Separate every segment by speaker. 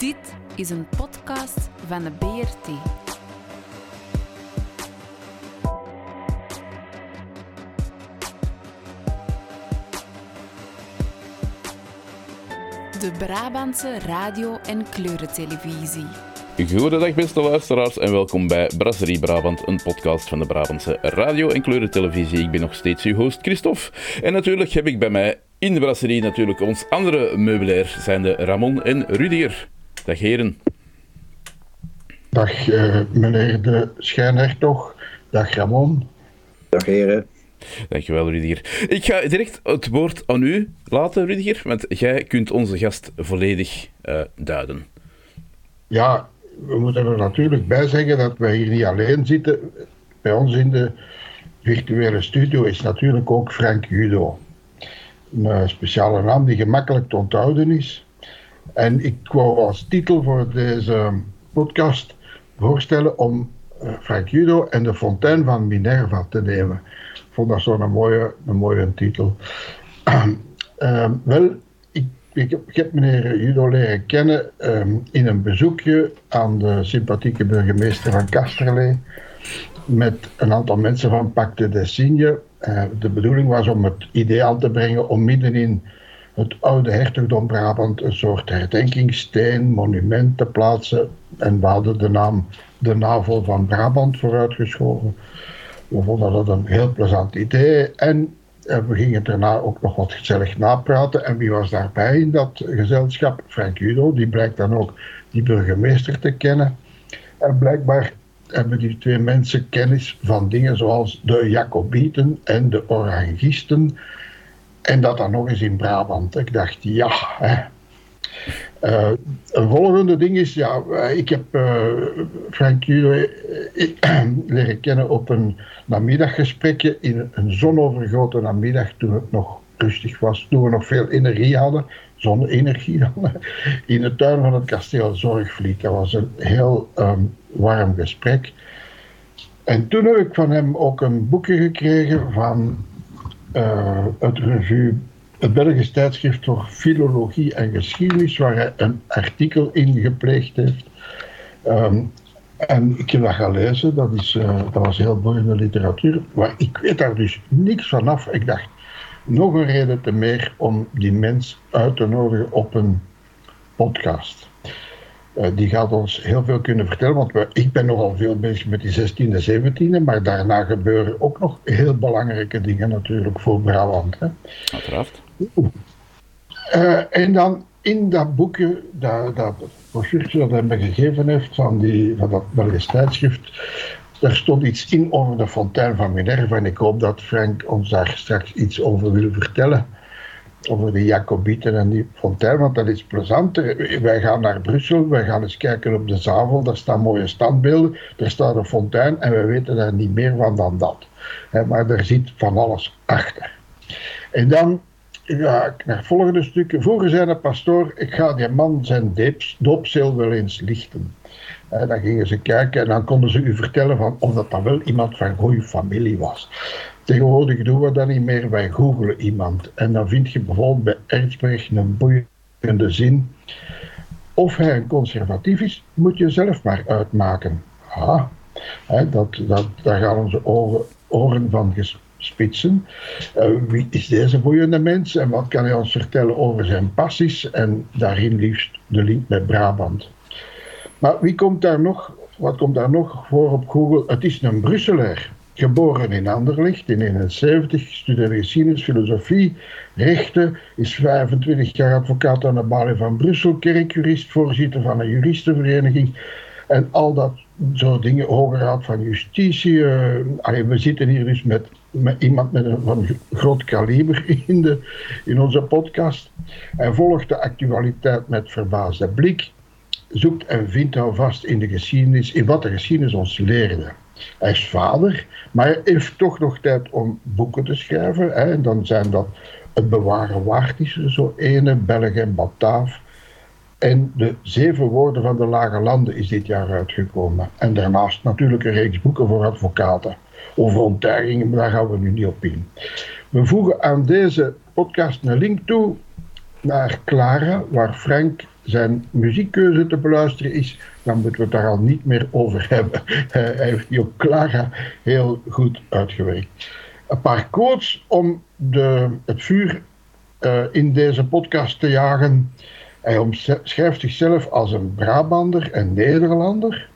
Speaker 1: Dit is een podcast van de BRT. De Brabantse radio- en kleurentelevisie.
Speaker 2: Goedendag beste luisteraars en welkom bij Brasserie Brabant, een podcast van de Brabantse radio- en kleurentelevisie. Ik ben nog steeds uw host Christophe en natuurlijk heb ik bij mij in de brasserie natuurlijk ons andere meubilair, zijn de Ramon en Rudiger. Dag heren.
Speaker 3: Dag uh, meneer de Schijnhertog. Dag Ramon.
Speaker 4: Dag heren.
Speaker 2: Dankjewel Rudiger. Ik ga direct het woord aan u laten Rudiger, want jij kunt onze gast volledig uh, duiden.
Speaker 3: Ja, we moeten er natuurlijk bij zeggen dat wij hier niet alleen zitten. Bij ons in de virtuele studio is natuurlijk ook Frank Judo. Een uh, speciale naam die gemakkelijk te onthouden is. En ik wou als titel voor deze podcast voorstellen om uh, Frank Judo en de fontein van Minerva te nemen. Ik vond dat zo'n mooie, een mooie titel. uh, wel, ik, ik, heb, meneer Judo leren kennen um, in een bezoekje aan de sympathieke burgemeester van Kasterlee met een aantal mensen van Pacte de Signe. De bedoeling was om het idee aan te brengen om middenin het oude hertogdom Brabant een soort herdenkingssteen, monument te plaatsen. En we hadden de naam de Navel van Brabant vooruitgeschoven. We vonden dat een heel plezant idee. En we gingen daarna ook nog wat gezellig napraten. En wie was daarbij in dat gezelschap? Frank Judo, die blijkt dan ook die burgemeester te kennen. En blijkbaar hebben die twee mensen kennis van dingen zoals de Jacobieten en de Orangisten. En dat dan nog eens in Brabant. Ik dacht, ja. Hè. Uh, een volgende ding is, ja, ik heb uh, Frank Judo leren kennen op een namiddaggesprekje in een zonovergoten namiddag toen het nog rustig was, toen we nog veel energie hadden, zonne-energie dan, in de tuin van het kasteel Zorgvliet. Dat was een heel um, warm gesprek. En toen heb ik van hem ook een boekje gekregen van uh, het revue, het Belgisch tijdschrift voor Filologie en Geschiedenis, waar hij een artikel in gepleegd heeft. Um, en ik heb dat gaan lezen, dat, is, uh, dat was heel boeiende literatuur, maar ik weet daar dus niks van af. Ik dacht, nog een reden te meer om die mens uit te nodigen op een podcast. Uh, die gaat ons heel veel kunnen vertellen, want we, ik ben nogal veel bezig met die 16e, 17e, maar daarna gebeuren ook nog heel belangrijke dingen natuurlijk voor Brabant. Hè.
Speaker 2: Uiteraard.
Speaker 3: Uh, en dan in dat boekje, dat, dat dat hij me gegeven heeft van, die, van dat Belgisch tijdschrift, daar stond iets in over de fontein van Minerva en ik hoop dat Frank ons daar straks iets over wil vertellen. Over de Jacobieten en die fontein, want dat is plezant. Wij gaan naar Brussel, wij gaan eens kijken op de Zavel, daar staan mooie standbeelden, er staat een fontein en we weten daar niet meer van dan dat. maar er zit van alles achter. En dan ja, naar het volgende stuk. Vroeger zei de pastoor, ik ga die man zijn doopzeel wel eens lichten. En dan gingen ze kijken en dan konden ze u vertellen van of dat dan wel iemand van goede familie was. Tegenwoordig doen we dat niet meer, wij googelen iemand. En dan vind je bijvoorbeeld bij Erzberg een boeiende zin. Of hij een conservatief is, moet je zelf maar uitmaken. Ah, hè, dat, dat, daar gaan onze oren, oren van spitsen. Uh, wie is deze boeiende mens en wat kan hij ons vertellen over zijn passies en daarin liefst de link met Brabant. Maar wie komt daar nog, wat komt daar nog voor op Google? Het is een Brusselaar. Geboren in Anderlecht in 1971, studeerde geschiedenis, filosofie, rechten, is 25 jaar advocaat aan de Balie van Brussel, kerkjurist, voorzitter van een juristenvereniging en al dat soort dingen, Hoge Raad van Justitie. Uh, we zitten hier dus met, met iemand met een van groot kaliber in, de, in onze podcast. Hij volgt de actualiteit met verbaasde blik, zoekt en vindt houvast in de geschiedenis, in wat de geschiedenis ons leerde. Hij is vader, maar hij heeft toch nog tijd om boeken te schrijven. Hè, en dan zijn dat Het Bewaren Waard is zo ene, Belg en Bataaf. En de zeven woorden van de lage landen is dit jaar uitgekomen. En daarnaast natuurlijk een reeks boeken voor advocaten. Over ontdekkingen, maar daar gaan we nu niet op in. We voegen aan deze podcast een link toe naar Clara, waar Frank zijn muziekkeuze te beluisteren is, dan moeten we het daar al niet meer over hebben. Hij heeft die op Clara heel goed uitgewerkt. Een paar quotes om de, het vuur uh, in deze podcast te jagen. Hij omschrijft zichzelf als een Brabander en Nederlander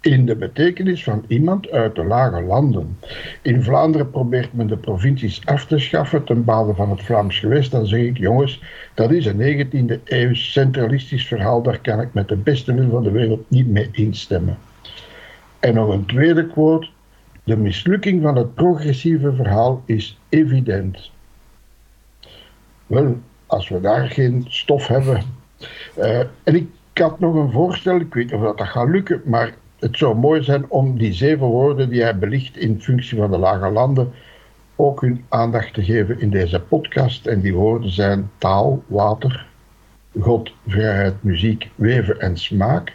Speaker 3: in de betekenis van iemand uit de lage landen. In Vlaanderen probeert men de provincies af te schaffen ten bate van het Vlaams gewest. Dan zeg ik, jongens, dat is een 19e eeuw centralistisch verhaal. Daar kan ik met de beste wil van de wereld niet mee instemmen. En nog een tweede quote. De mislukking van het progressieve verhaal is evident. Wel, als we daar geen stof hebben. Uh, en ik had nog een voorstel, ik weet niet of dat gaat lukken, maar het zou mooi zijn om die zeven woorden die hij belicht in functie van de lage landen ook hun aandacht te geven in deze podcast. En die woorden zijn taal, water, God, vrijheid, muziek, weven en smaak.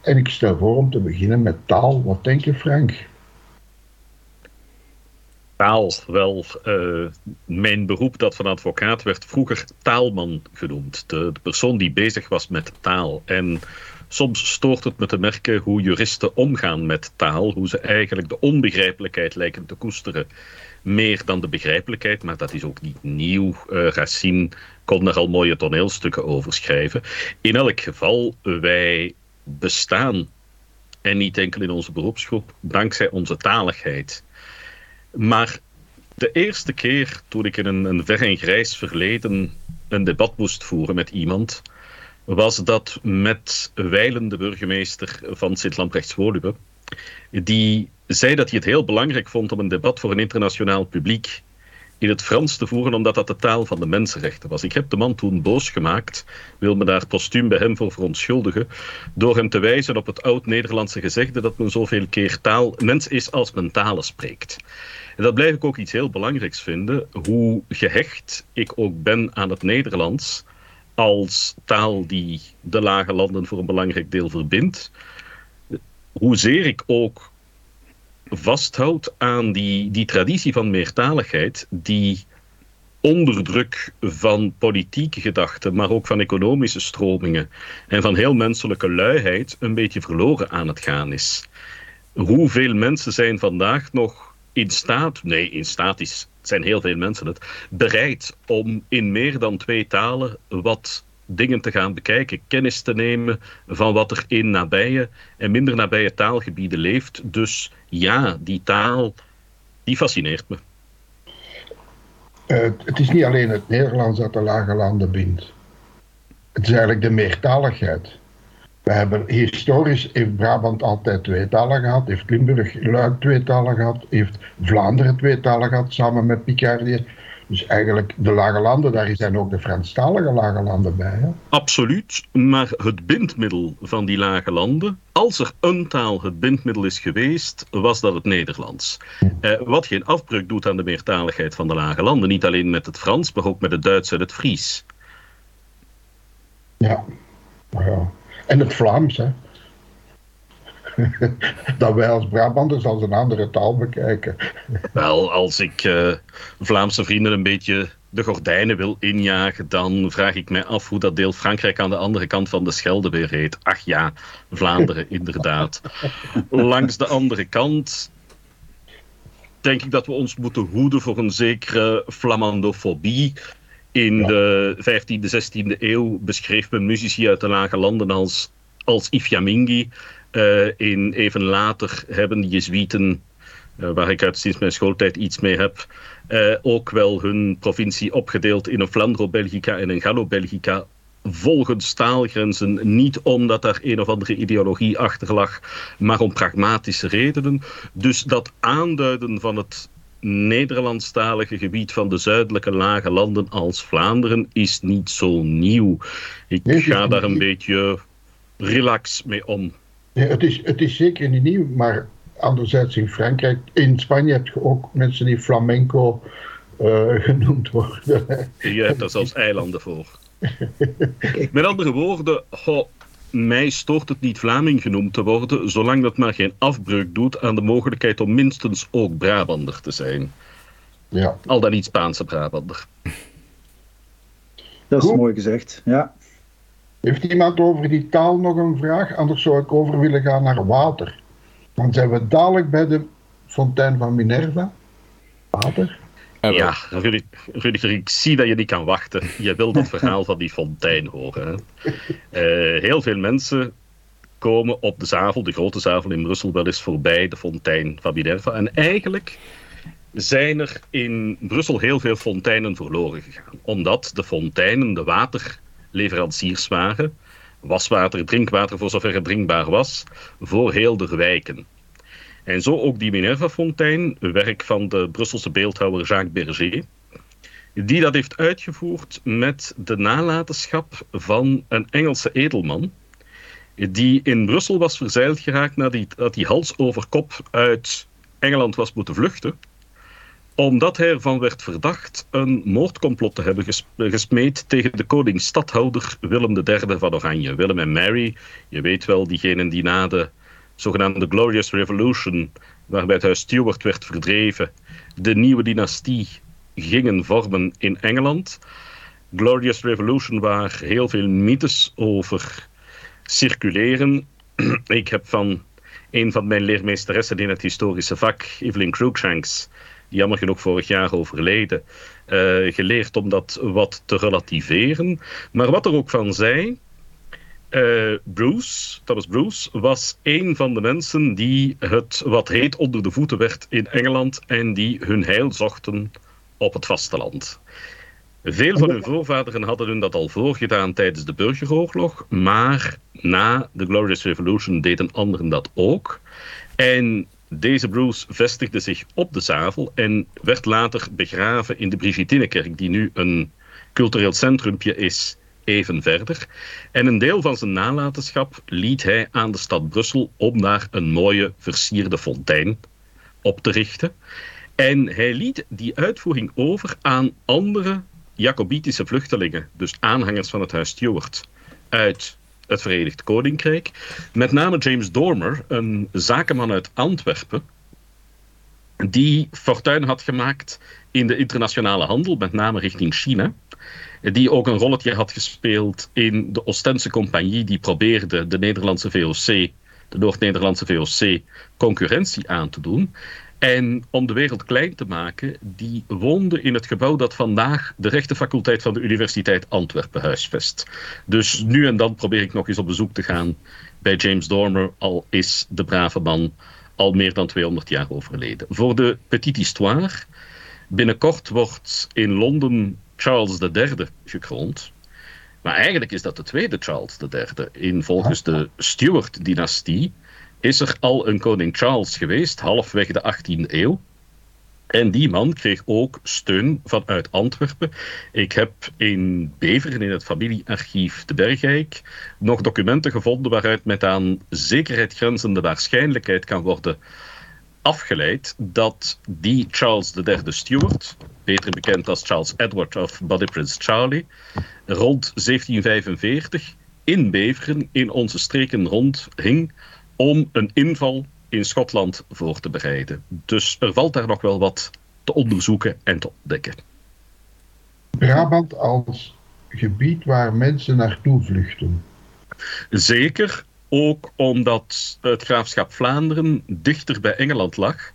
Speaker 3: En ik stel voor om te beginnen met taal. Wat denk je, Frank?
Speaker 4: Taal, wel, uh, mijn beroep dat van advocaat werd vroeger taalman genoemd. De, persoon die bezig was met taal. En soms stoort het me te merken hoe juristen omgaan met taal, hoe ze eigenlijk de onbegrijpelijkheid lijken te koesteren. Meer dan de begrijpelijkheid, maar dat is ook niet nieuw. Uh, Racine kon er al mooie toneelstukken over schrijven. In elk geval, wij bestaan, en niet enkel in onze beroepsgroep, dankzij onze taligheid. Maar de eerste keer toen ik in een, een ver en grijs verleden een debat moest voeren met iemand, was dat met Weilen, de burgemeester van Sint-Lamprechts-Woluwe, die zei dat hij het heel belangrijk vond om een debat voor een internationaal publiek in het Frans te voeren, omdat dat de taal van de mensenrechten was. Ik heb de man toen boos gemaakt, wil me daar postuum bij hem voor verontschuldigen, door hem te wijzen op het oud-Nederlandse gezegde dat men zoveel keer taal mens is als men talen spreekt. En dat blijf ik ook iets heel belangrijks vinden, hoe gehecht ik ook ben aan het Nederlands, als taal die de lage landen voor een belangrijk deel verbindt. Hoezeer ik ook vasthoud aan die, die traditie van meertaligheid, die onder druk van politieke gedachten, maar ook van economische stromingen en van heel menselijke luiheid een beetje verloren aan het gaan is. Hoeveel mensen zijn vandaag nog in staat, nee, in staat is zijn heel veel mensen het, bereid om in meer dan twee talen wat dingen te gaan bekijken, kennis te nemen van wat er in nabije en minder nabije taalgebieden leeft. Dus ja, die taal, die fascineert me.
Speaker 3: Uh, het is niet alleen het Nederlands dat de lage landen bindt. Het is eigenlijk de meertaligheid. We hebben historisch heeft Brabant altijd twee talen gehad, heeft Limburg Luik twee talen gehad, heeft Vlaanderen twee talen gehad samen met Picardie. Dus eigenlijk de lage landen, daar zijn ook de Franstalige lage landen bij. Hè?
Speaker 4: Absoluut, maar het bindmiddel van die lage landen, als er een taal het bindmiddel is geweest, was dat het Nederlands. Eh, wat geen afbreuk doet aan de meertaligheid van de lage landen, niet alleen met het Frans, maar ook met het Duits en het Fries.
Speaker 3: Ja, ja. En het Vlaams, hè. dat wij als Brabanders als een andere taal bekijken.
Speaker 4: Wel, als ik uh, Vlaamse vrienden een beetje de gordijnen wil injagen, dan vraag ik mij af hoe dat deel Frankrijk aan de andere kant van de Schelde weer heet. Ach ja, Vlaanderen, inderdaad. Langs de andere kant denk ik dat we ons moeten hoeden voor een zekere flamandofobie. In de 15e, 16e eeuw beschreef men muzici uit de lage landen als, als Ifyamingi. Uh, in even later hebben de Jezuïeten, uh, waar ik uit sinds mijn schooltijd iets mee heb, uh, ook wel hun provincie opgedeeld in een Flandro-Belgica en een Gallo-Belgica volgens taalgrenzen, niet omdat daar een of andere ideologie achter lag, maar om pragmatische redenen. Dus dat aanduiden van het Nederlandstalige gebied van de zuidelijke lage landen als Vlaanderen is niet zo nieuw. Ik ga daar een beetje relax mee om.
Speaker 3: Het, is, het is zeker niet nieuw, maar anderzijds in Frankrijk, in Spanje heb je ook mensen die flamenco uh, genoemd worden.
Speaker 4: Je hebt daar zelfs eilanden voor. Met andere woorden, ho, mij stoort het niet Vlaming genoemd te worden, zolang dat maar geen afbreuk doet aan de mogelijkheid om minstens ook Brabander te zijn. Ja. Al dan niet Spaanse Brabander.
Speaker 5: Dat is
Speaker 3: Goed.
Speaker 5: mooi gezegd, ja.
Speaker 3: Heeft iemand over die taal nog een vraag? Anders zou ik over willen gaan naar water. Dan zijn we dadelijk bij de fontein van Minerva. Water.
Speaker 4: Ja, Rudiger, ik zie dat je niet kan wachten. Je wil dat verhaal van die fontein horen. Hè? Eh, heel veel mensen komen op de Zavel, de grote Zavel in Brussel, wel eens voorbij de fontein van Minerva. En eigenlijk zijn er in Brussel heel veel fonteinen verloren gegaan. Omdat de fonteinen de waterleveranciers waren. Waswater, drinkwater voor zover het drinkbaar was, voor heel de wijken. En zo ook die Minerva-fontein, werk van de Brusselse beeldhouwer Jacques Berger, die dat heeft uitgevoerd met de nalatenschap van een Engelse edelman, die in Brussel was verzeild geraakt nadat hij hals over kop uit Engeland was moeten vluchten, omdat hij ervan werd verdacht een moordcomplot te hebben ges- gesmeed tegen de koning-stadhouder Willem III van Oranje. Willem en Mary, je weet wel, diegenen die na de zogenaamde Glorious Revolution, waarbij het huis Stuart werd verdreven, de nieuwe dynastie gingen vormen in Engeland. Glorious Revolution, waar heel veel mythes over circuleren. Ik heb van een van mijn leermeesteressen in het historische vak, Evelyn Cruikshanks, jammer genoeg vorig jaar overleden, eh, geleerd om dat wat te relativeren. Maar wat er ook van zei, eh, Bruce, Thomas Bruce, was een van de mensen die het wat heet onder de voeten werd in Engeland en die hun heil zochten op het vasteland. Veel van hun voorvaderen hadden hun dat al voorgedaan tijdens de burgeroorlog, maar na de Glorious Revolution deden anderen dat ook. En deze Bruce vestigde zich op de Zavel en werd later begraven in de Brigittinekerk, die nu een cultureel centrumpje is even verder. En een deel van zijn nalatenschap liet hij aan de stad Brussel om daar een mooie versierde fontein op te richten. En hij liet die uitvoering over aan andere Jacobitische vluchtelingen, dus aanhangers van het huis Stuart, uit het Verenigd Koninkrijk. Met name James Dormer, een zakenman uit Antwerpen, die fortuin had gemaakt in de internationale handel, met name richting China. Die ook een rolletje had gespeeld in de Oostense Compagnie, die probeerde de Nederlandse VOC, de Noord-Nederlandse VOC, concurrentie aan te doen. En om de wereld klein te maken, die woonde in het gebouw dat vandaag de rechtenfaculteit van de Universiteit Antwerpen huisvest. Dus nu en dan probeer ik nog eens op bezoek te gaan bij James Dormer, al is de brave man al meer dan 200 jaar overleden. Voor de petite histoire, binnenkort wordt in Londen Charles III gekroond. Maar eigenlijk is dat de tweede Charles III. In volgens de Stuart-dynastie is er al een koning Charles geweest, halfweg de 18e eeuw. En die man kreeg ook steun vanuit Antwerpen. Ik heb in Beveren, in het familiearchief de Bergijk, nog documenten gevonden waaruit met aan zekerheid grenzende waarschijnlijkheid kan worden afgeleid dat die Charles III Stuart, beter bekend als Charles Edward of Body Prince Charlie, rond 1745 in Beveren in onze streken rondhing om een inval in Schotland voor te bereiden. Dus er valt daar nog wel wat te onderzoeken en te ontdekken.
Speaker 3: Brabant als gebied waar mensen naartoe vluchten.
Speaker 4: Zeker ook omdat het graafschap Vlaanderen dichter bij Engeland lag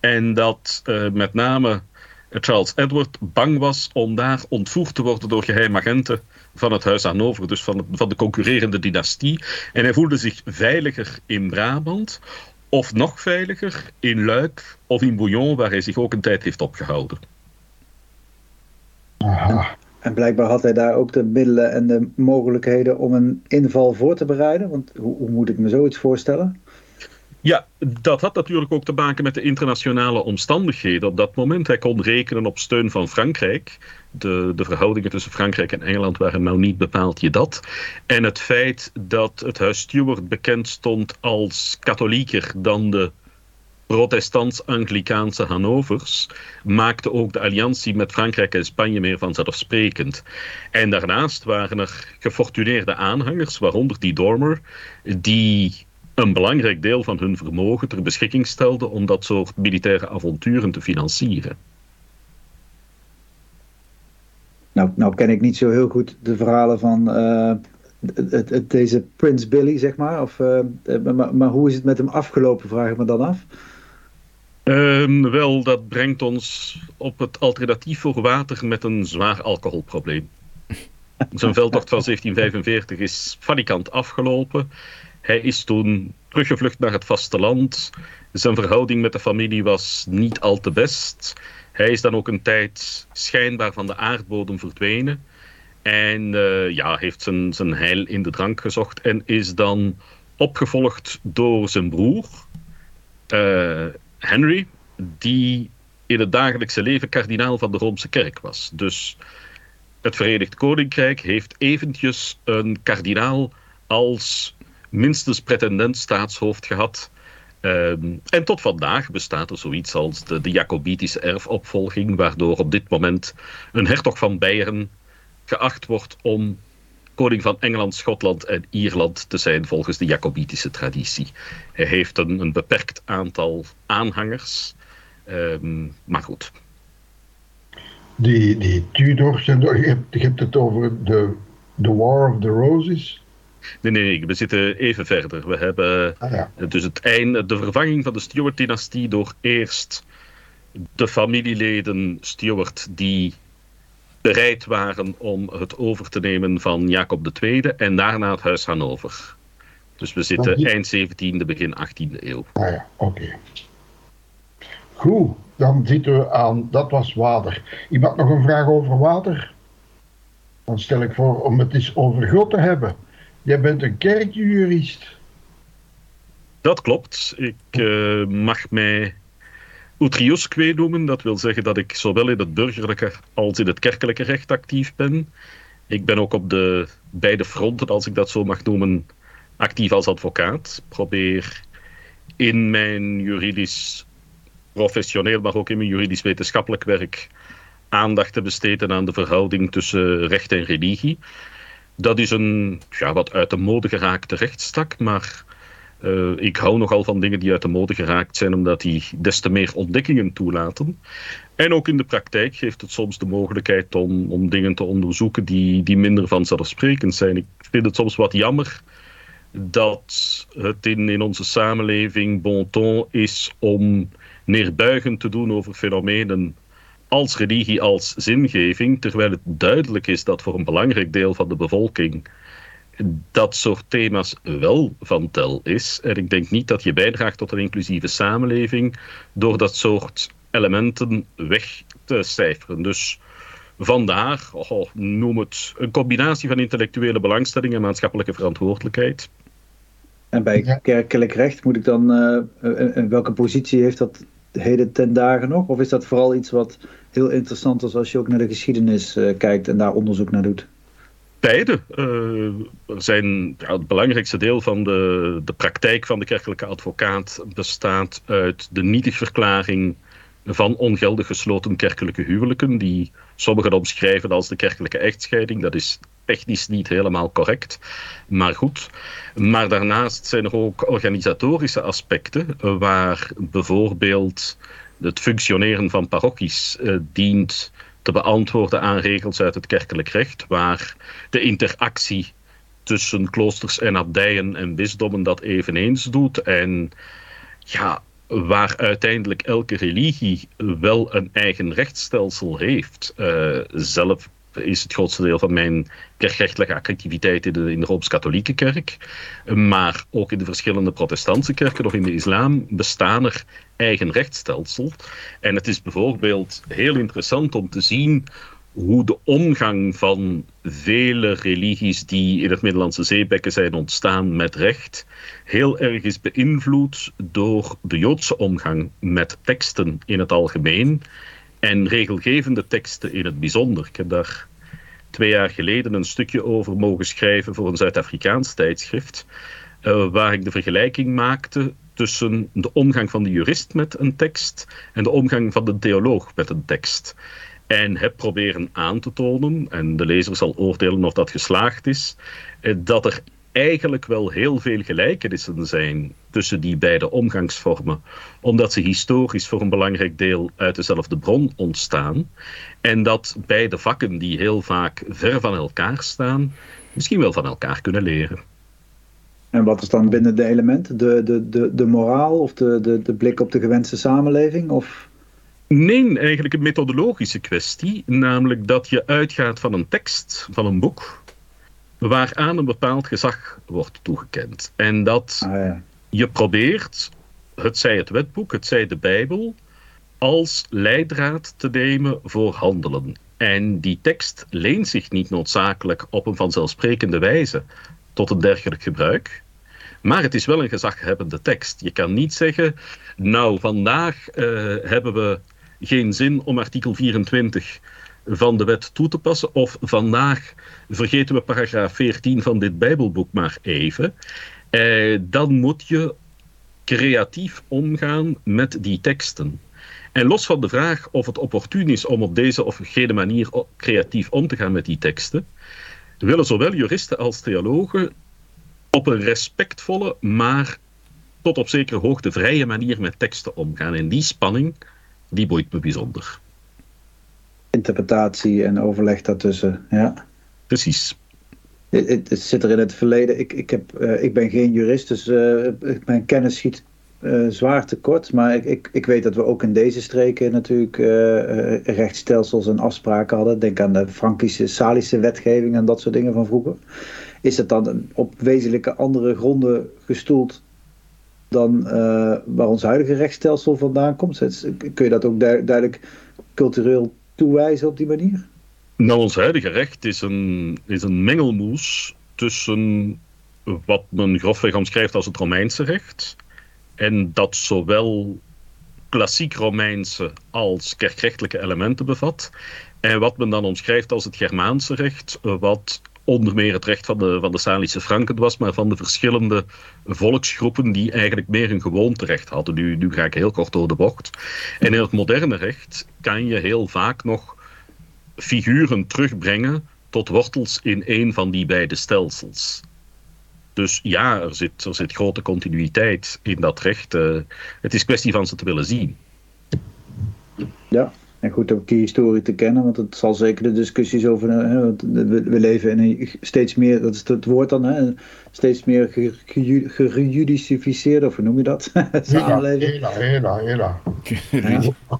Speaker 4: en dat uh, met name Charles Edward bang was om daar ontvoerd te worden door geheimagenten van het Huis Hannover, dus van, van de concurrerende dynastie. En hij voelde zich veiliger in Brabant, of nog veiliger in Luik of in Bouillon, waar hij zich ook een tijd heeft opgehouden.
Speaker 3: Aha.
Speaker 5: En blijkbaar had hij daar ook de middelen en de mogelijkheden om een inval voor te bereiden. Want hoe, hoe moet ik me zoiets voorstellen?
Speaker 4: Ja, dat had natuurlijk ook te maken met de internationale omstandigheden. Op dat moment hij kon rekenen op steun van Frankrijk. De, de verhoudingen tussen Frankrijk en Engeland waren nou niet bepaald je dat. En het feit dat het huis Stuart bekend stond als katholieker dan de protestants-Anglikaanse Hannovers, maakte ook de alliantie met Frankrijk en Spanje meer vanzelfsprekend. En daarnaast waren er gefortuneerde aanhangers, waaronder die Dormer, die een belangrijk deel van hun vermogen ter beschikking stelden om dat soort militaire avonturen te financieren.
Speaker 5: Nou, nou ken ik niet zo heel goed de verhalen van uh, het, deze Prins Billy, zeg maar. Of, uh, maar, maar, hoe is het met hem afgelopen, vraag ik me dan af.
Speaker 4: Um, wel, dat brengt ons op het alternatief voor water met een zwaar alcoholprobleem. Zijn veldtocht van 1745 is falikant afgelopen. Hij is toen teruggevlucht naar het vasteland. Zijn verhouding met de familie was niet al te best. Hij is dan ook een tijd schijnbaar van de aardbodem verdwenen. En uh, ja, heeft zijn, zijn heil in de drank gezocht. En is dan opgevolgd door zijn broer, uh, Henry, die in het dagelijkse leven kardinaal van de Roomse kerk was. Dus het Verenigd Koninkrijk heeft eventjes een kardinaal als minstens pretendent staatshoofd gehad. Um, en tot vandaag bestaat er zoiets als de, de Jacobitische erfopvolging, waardoor op dit moment een hertog van Beieren geacht wordt om koning van Engeland, Schotland en Ierland te zijn volgens de Jacobitische traditie. Hij heeft een, een beperkt aantal aanhangers, um, maar goed.
Speaker 3: Die, die Tudors, je hebt, je hebt het over de, de War of the Roses.
Speaker 4: Nee, nee, nee, we zitten even verder. We hebben ah, ja. dus het einde, de vervanging van de Stuart-dynastie door eerst de familieleden Stuart die bereid waren om het over te nemen van Jacob II en daarna het huis Hannover. Dus we zitten eind 17e, begin 18e eeuw.
Speaker 3: Ah ja, oké. Goed, dan zitten we aan, dat was water. Iemand nog een vraag over water? Dan stel ik voor om het eens over God te hebben. Jij bent een kerkjurist.
Speaker 4: Dat klopt. Ik uh, mag mij Utriusque noemen. Dat wil zeggen dat ik zowel in het burgerlijke als in het kerkelijke recht actief ben. Ik ben ook op de beide fronten, als ik dat zo mag noemen, actief als advocaat. Probeer in mijn juridisch professioneel, maar ook in mijn juridisch wetenschappelijk werk aandacht te besteden aan de verhouding tussen recht en religie. Dat is een ja, wat uit de mode geraakte rechtstak, maar uh, ik hou nogal van dingen die uit de mode geraakt zijn, omdat die des te meer ontdekkingen toelaten. En ook in de praktijk geeft het soms de mogelijkheid om, om dingen te onderzoeken die, die minder vanzelfsprekend zijn. Ik vind het soms wat jammer dat het in, in onze samenleving bon ton is om neerbuigend te doen over fenomenen als religie, als zingeving, terwijl het duidelijk is dat voor een belangrijk deel van de bevolking dat soort thema's wel van tel is. En ik denk niet dat je bijdraagt tot een inclusieve samenleving door dat soort elementen weg te cijferen. Dus vandaar, oh, noem het een combinatie van intellectuele belangstelling en maatschappelijke verantwoordelijkheid.
Speaker 5: En bij kerkelijk recht moet ik dan, uh, welke positie heeft dat heden ten dagen nog? Of is dat vooral iets wat heel interessant is als je ook naar de geschiedenis uh, kijkt en daar onderzoek naar doet?
Speaker 4: Beide. Uh, zijn, het belangrijkste deel van de, de praktijk van de kerkelijke advocaat bestaat uit de nietigverklaring van ongeldig gesloten kerkelijke huwelijken, die sommigen omschrijven als de kerkelijke echtscheiding. Dat is technisch niet helemaal correct, maar goed. Maar daarnaast zijn er ook organisatorische aspecten, waar bijvoorbeeld het functioneren van parochies uh, dient te beantwoorden aan regels uit het kerkelijk recht, waar de interactie tussen kloosters en abdijen en bisdommen dat eveneens doet. En ja, waar uiteindelijk elke religie wel een eigen rechtsstelsel heeft. Uh, zelf is het grootste deel van mijn kerkrechtelijke activiteit in de, in de Rooms-Katholieke Kerk. Maar ook in de verschillende protestantse kerken of in de islam bestaan er eigen rechtsstelsel. En het is bijvoorbeeld heel interessant om te zien hoe de omgang van vele religies die in het Middellandse zeebekken zijn ontstaan met recht heel erg is beïnvloed door de Joodse omgang met teksten in het algemeen en regelgevende teksten in het bijzonder. Ik heb daar twee jaar geleden een stukje over mogen schrijven voor een Zuid-Afrikaans tijdschrift, uh, waar ik de vergelijking maakte tussen de omgang van de jurist met een tekst en de omgang van de theoloog met een tekst. En heb proberen aan te tonen, en de lezer zal oordelen of dat geslaagd is, eh, dat er eigenlijk wel heel veel gelijkenissen zijn tussen die beide omgangsvormen, omdat ze historisch voor een belangrijk deel uit dezelfde bron ontstaan. En dat beide vakken, die heel vaak ver van elkaar staan, misschien wel van elkaar kunnen leren.
Speaker 5: En wat is dan binnen de elementen? De, de, de, de moraal of de, de, de blik op de gewenste samenleving? Of...
Speaker 4: Nee, eigenlijk een methodologische kwestie. Namelijk dat je uitgaat van een tekst, van een boek, waaraan een bepaald gezag wordt toegekend. En dat
Speaker 5: Ah, ja.
Speaker 4: je probeert, het zij het wetboek, het zij de Bijbel, als leidraad te nemen voor handelen. En die tekst leent zich niet noodzakelijk op een vanzelfsprekende wijze tot een dergelijk gebruik. Maar het is wel een gezaghebbende tekst. Je kan niet zeggen, nou vandaag eh, hebben we geen zin om artikel 24 van de wet toe te passen. Of vandaag vergeten we paragraaf 14 van dit Bijbelboek maar even. Eh, dan moet je creatief omgaan met die teksten. En los van de vraag of het opportun is om op deze of gene manier creatief om te gaan met die teksten, willen zowel juristen als theologen op een respectvolle, maar tot op zekere hoogte vrije manier met teksten omgaan. En die spanning, die boeit me bijzonder.
Speaker 5: Interpretatie en overleg daartussen. Ja.
Speaker 4: Precies.
Speaker 5: Het, zit er in het verleden. Ik, ik, heb, eh, ik ben geen jurist, dus eh, mijn kennis schiet eh, zwaar tekort. Maar ik, ik, ik weet dat we ook in deze streken natuurlijk rechtsstelsels en afspraken hadden. Denk aan de Frankische, Salische wetgeving en dat soort dingen van vroeger. Is het dan op wezenlijke andere gronden gestoeld dan waar ons huidige rechtsstelsel vandaan komt? Kun je dat ook du- duidelijk cultureel toewijzen op die manier?
Speaker 4: Nou, ons huidige recht is een, is een mengelmoes tussen wat men grofweg omschrijft als het Romeinse recht. En dat zowel klassiek Romeinse als kerkrechtelijke elementen bevat. En wat men dan omschrijft als het Germaanse recht, wat onder meer het recht van de, van de Salische Franken was, maar van de verschillende volksgroepen die eigenlijk meer een gewoonterecht hadden. Nu, nu ga ik heel kort door de bocht. En in het moderne recht kan je heel vaak nog figuren terugbrengen tot wortels in een van die beide stelsels. Dus ja, er zit, er zit grote continuïteit in dat recht. Eh, het is kwestie van ze te willen zien.
Speaker 5: Ja, en goed ook die historie te kennen, want het zal zeker de discussies over. Hè, we leven in een steeds meer, dat is het woord dan, hè, steeds meer gerejudicificeerde, of hoe noem je dat? Samenleving.
Speaker 3: Hela, hela, hela.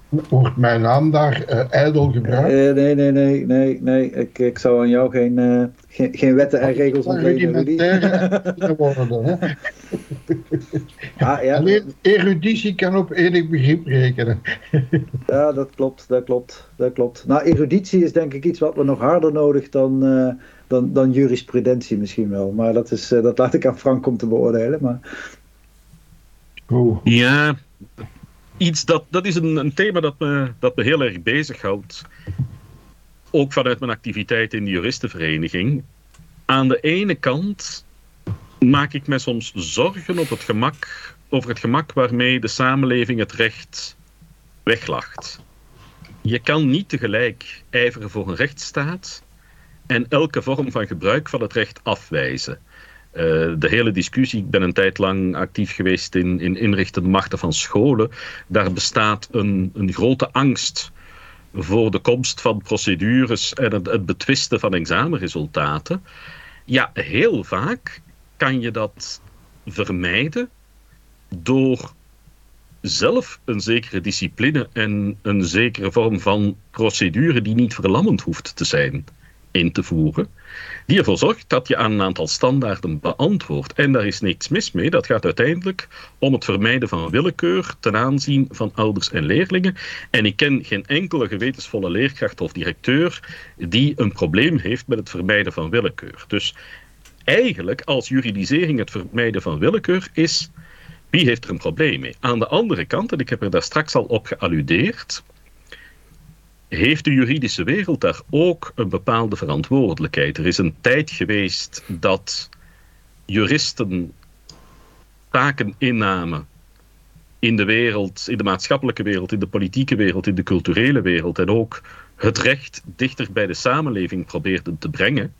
Speaker 3: Wordt mijn naam daar eh, ijdel gebruikt?
Speaker 5: Eh, nee, nee, nee, nee, nee. Ik, ik zou aan jou geen, eh, geen, geen wetten en regels ontlenen. Rudy.
Speaker 3: Rudimentaire worden. Hè?
Speaker 5: Ah, ja,
Speaker 3: Alleen eruditie kan op enig begrip rekenen.
Speaker 5: ja, dat klopt, dat klopt, dat klopt. Nou, eruditie is denk ik iets wat we nog harder nodig dan, eh, dan, dan jurisprudentie misschien wel. Maar dat, is, eh, dat laat ik aan Frank om te beoordelen. Maar
Speaker 3: Oeh.
Speaker 4: Ja, iets dat, dat is een, een thema dat me, dat me heel erg bezighoudt. Ook vanuit mijn activiteit in de juristenvereniging. Aan de ene kant maak ik me soms zorgen op het gemak, over het gemak waarmee de samenleving het recht weglacht. Je kan niet tegelijk ijveren voor een rechtsstaat en elke vorm van gebruik van het recht afwijzen. Uh, de hele discussie, ik ben een tijd lang actief geweest in, in inrichten machten van scholen. Daar bestaat een, een grote angst voor de komst van procedures en het, het betwisten van examenresultaten. Ja, heel vaak kan je dat vermijden door zelf een zekere discipline en een zekere vorm van procedure die niet verlammend hoeft te zijn in te voeren, die ervoor zorgt dat je aan een aantal standaarden beantwoordt. En daar is niks mis mee. Dat gaat uiteindelijk om het vermijden van willekeur ten aanzien van ouders en leerlingen. En ik ken geen enkele gewetensvolle leerkracht of directeur die een probleem heeft met het vermijden van willekeur. Dus eigenlijk, als juridisering het vermijden van willekeur is, wie heeft er een probleem mee? Aan de andere kant, en ik heb er daar straks al op gealludeerd, heeft de juridische wereld daar ook een bepaalde verantwoordelijkheid. Er is een tijd geweest dat juristen taken innamen in de wereld, in de maatschappelijke wereld, in de politieke wereld, in de culturele wereld en ook het recht dichter bij de samenleving probeerden te brengen.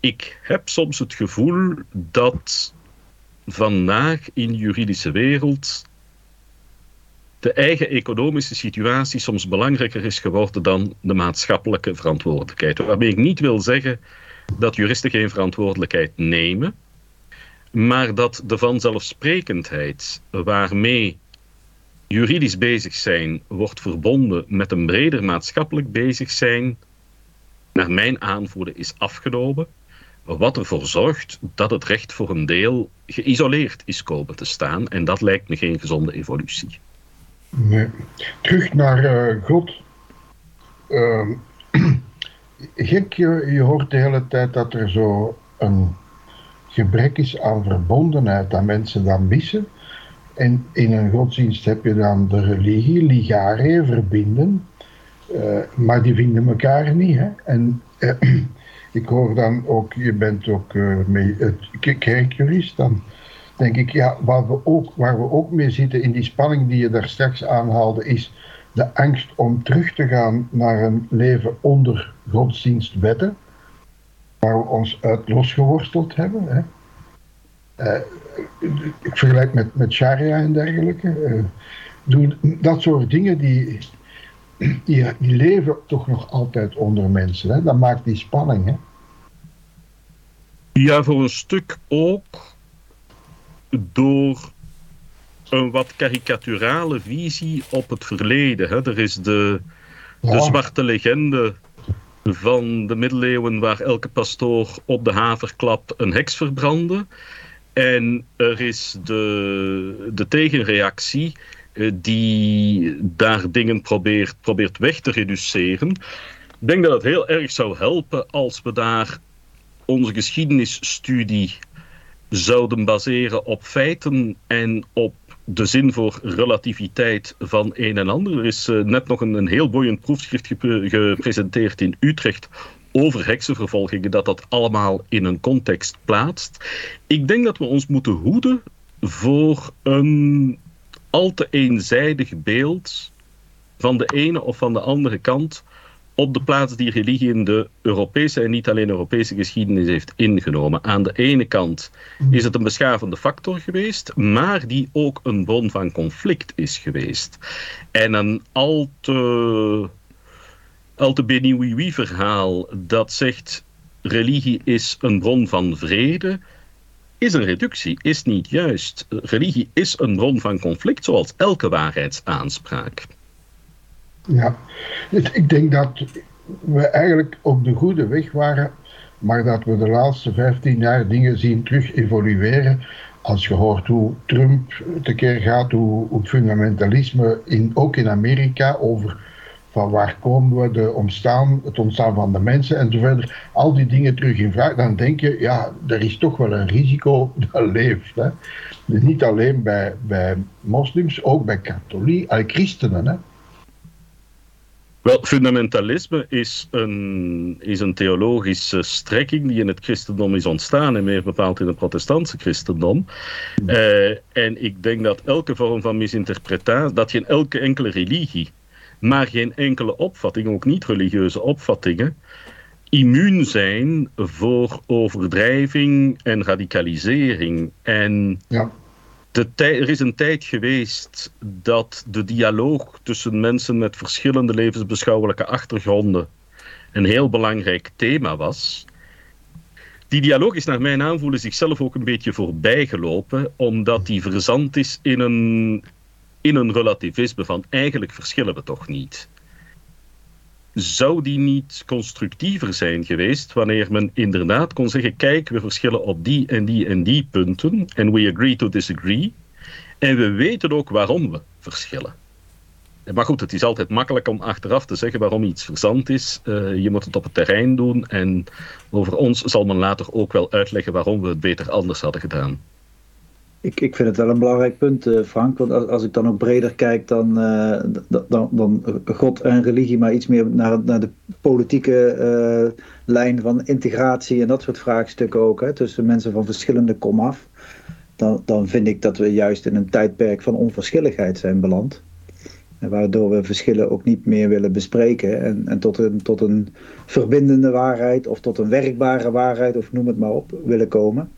Speaker 4: ik heb soms het gevoel dat vandaag in de juridische wereld de eigen economische situatie soms belangrijker is geworden dan de maatschappelijke verantwoordelijkheid. Waarmee ik niet wil zeggen dat juristen geen verantwoordelijkheid nemen, maar dat de vanzelfsprekendheid waarmee juridisch bezig zijn wordt verbonden met een breder maatschappelijk bezig zijn, naar mijn aanvoelen is afgenomen. Wat ervoor zorgt dat het recht voor een deel geïsoleerd is komen te staan. En dat lijkt me geen gezonde evolutie.
Speaker 3: Terug naar uh, God. Uh, gek, je, je hoort de hele tijd dat er zo een gebrek is aan verbondenheid, dat mensen dat missen. En in een godsdienst heb je dan de religie, ligare, verbinden. Uh, maar die vinden elkaar niet. Hè? En uh, ik hoor dan ook, je bent ook mee, kerkjurist, dan denk ik, ja, waar we, ook, waar we ook mee zitten in die spanning die je daar straks aanhaalde, is de angst om terug te gaan naar een leven onder godsdienstwetten, waar we ons uit losgeworsteld hebben. Hè. Uh, ik vergelijk met, met sharia en dergelijke. Uh, dat soort dingen die, die, die, leven toch nog altijd onder mensen. Hè. Dat maakt die spanning. Hè.
Speaker 4: Ja, voor een stuk ook door een wat karikaturale visie op het verleden. Hè. Er is de, de zwarte legende van de middeleeuwen waar elke pastoor op de haverklap een heks verbrandde. En er is de, de tegenreactie eh, die daar dingen probeert, probeert weg te reduceren. Ik denk dat het heel erg zou helpen als we daar onze geschiedenisstudie zouden baseren op feiten en op de zin voor relativiteit van een en ander. Er is uh, net nog een, een heel boeiend proefschrift gepresenteerd in Utrecht over heksenvervolgingen, dat dat allemaal in een context plaatst. Ik denk dat we ons moeten hoeden voor een al te eenzijdig beeld van de ene of van de andere kant op de plaats die religie in de Europese en niet alleen Europese geschiedenis heeft ingenomen. Aan de ene kant is het een beschavende factor geweest, maar die ook een bron van conflict is geweest. En een al te, al te benieuwie verhaal dat zegt religie is een bron van vrede, is een reductie, is niet juist. Religie is een bron van conflict, zoals elke waarheidsaanspraak.
Speaker 3: Ja, ik denk dat we eigenlijk op de goede weg waren, maar dat we de laatste 15 jaar dingen zien terug evolueren. Als je hoort hoe Trump tekeer gaat, hoe, hoe fundamentalisme in, ook in Amerika over van waar komen we, de ontstaan, het ontstaan van de mensen en zo verder, al die dingen terug in vraag, dan denk je, ja, er is toch wel een risico dat leeft. Hè. Dus niet alleen bij, bij moslims, ook bij katholieken, christenen. Hè.
Speaker 4: Wel, fundamentalisme is een, is een theologische strekking die in het christendom is ontstaan en meer bepaald in het protestantse christendom. Uh, en ik denk dat elke vorm van misinterpretatie, dat geen elke enkele religie, maar geen enkele opvatting, ook niet religieuze opvattingen, immuun zijn voor overdrijving en radicalisering. En ja er is een tijd geweest dat de dialoog tussen mensen met verschillende levensbeschouwelijke achtergronden een heel belangrijk thema was. Die dialoog is naar mijn aanvoelen zichzelf ook een beetje voorbijgelopen, omdat die verzand is in een, in een relativisme van eigenlijk verschillen we toch niet zou die niet constructiever zijn geweest wanneer men inderdaad kon zeggen: kijk, we verschillen op die en die en die punten en we agree to disagree. En we weten ook waarom we verschillen. Maar goed, het is altijd makkelijk om achteraf te zeggen waarom iets verzand is. Uh, je moet het op het terrein doen en over ons zal men later ook wel uitleggen waarom we het beter anders hadden gedaan.
Speaker 5: Ik, ik vind het wel een belangrijk punt, uh, Frank. Want als, ik dan ook breder kijk dan, uh, dan, dan God en religie, maar iets meer naar, naar de politieke uh, lijn van integratie en dat soort vraagstukken ook. Hè, tussen mensen van verschillende komaf. Dan, dan vind ik dat we juist in een tijdperk van onverschilligheid zijn beland. Waardoor we verschillen ook niet meer willen bespreken en, en tot, een, tot een verbindende waarheid of tot een werkbare waarheid, of noem het maar op, willen komen.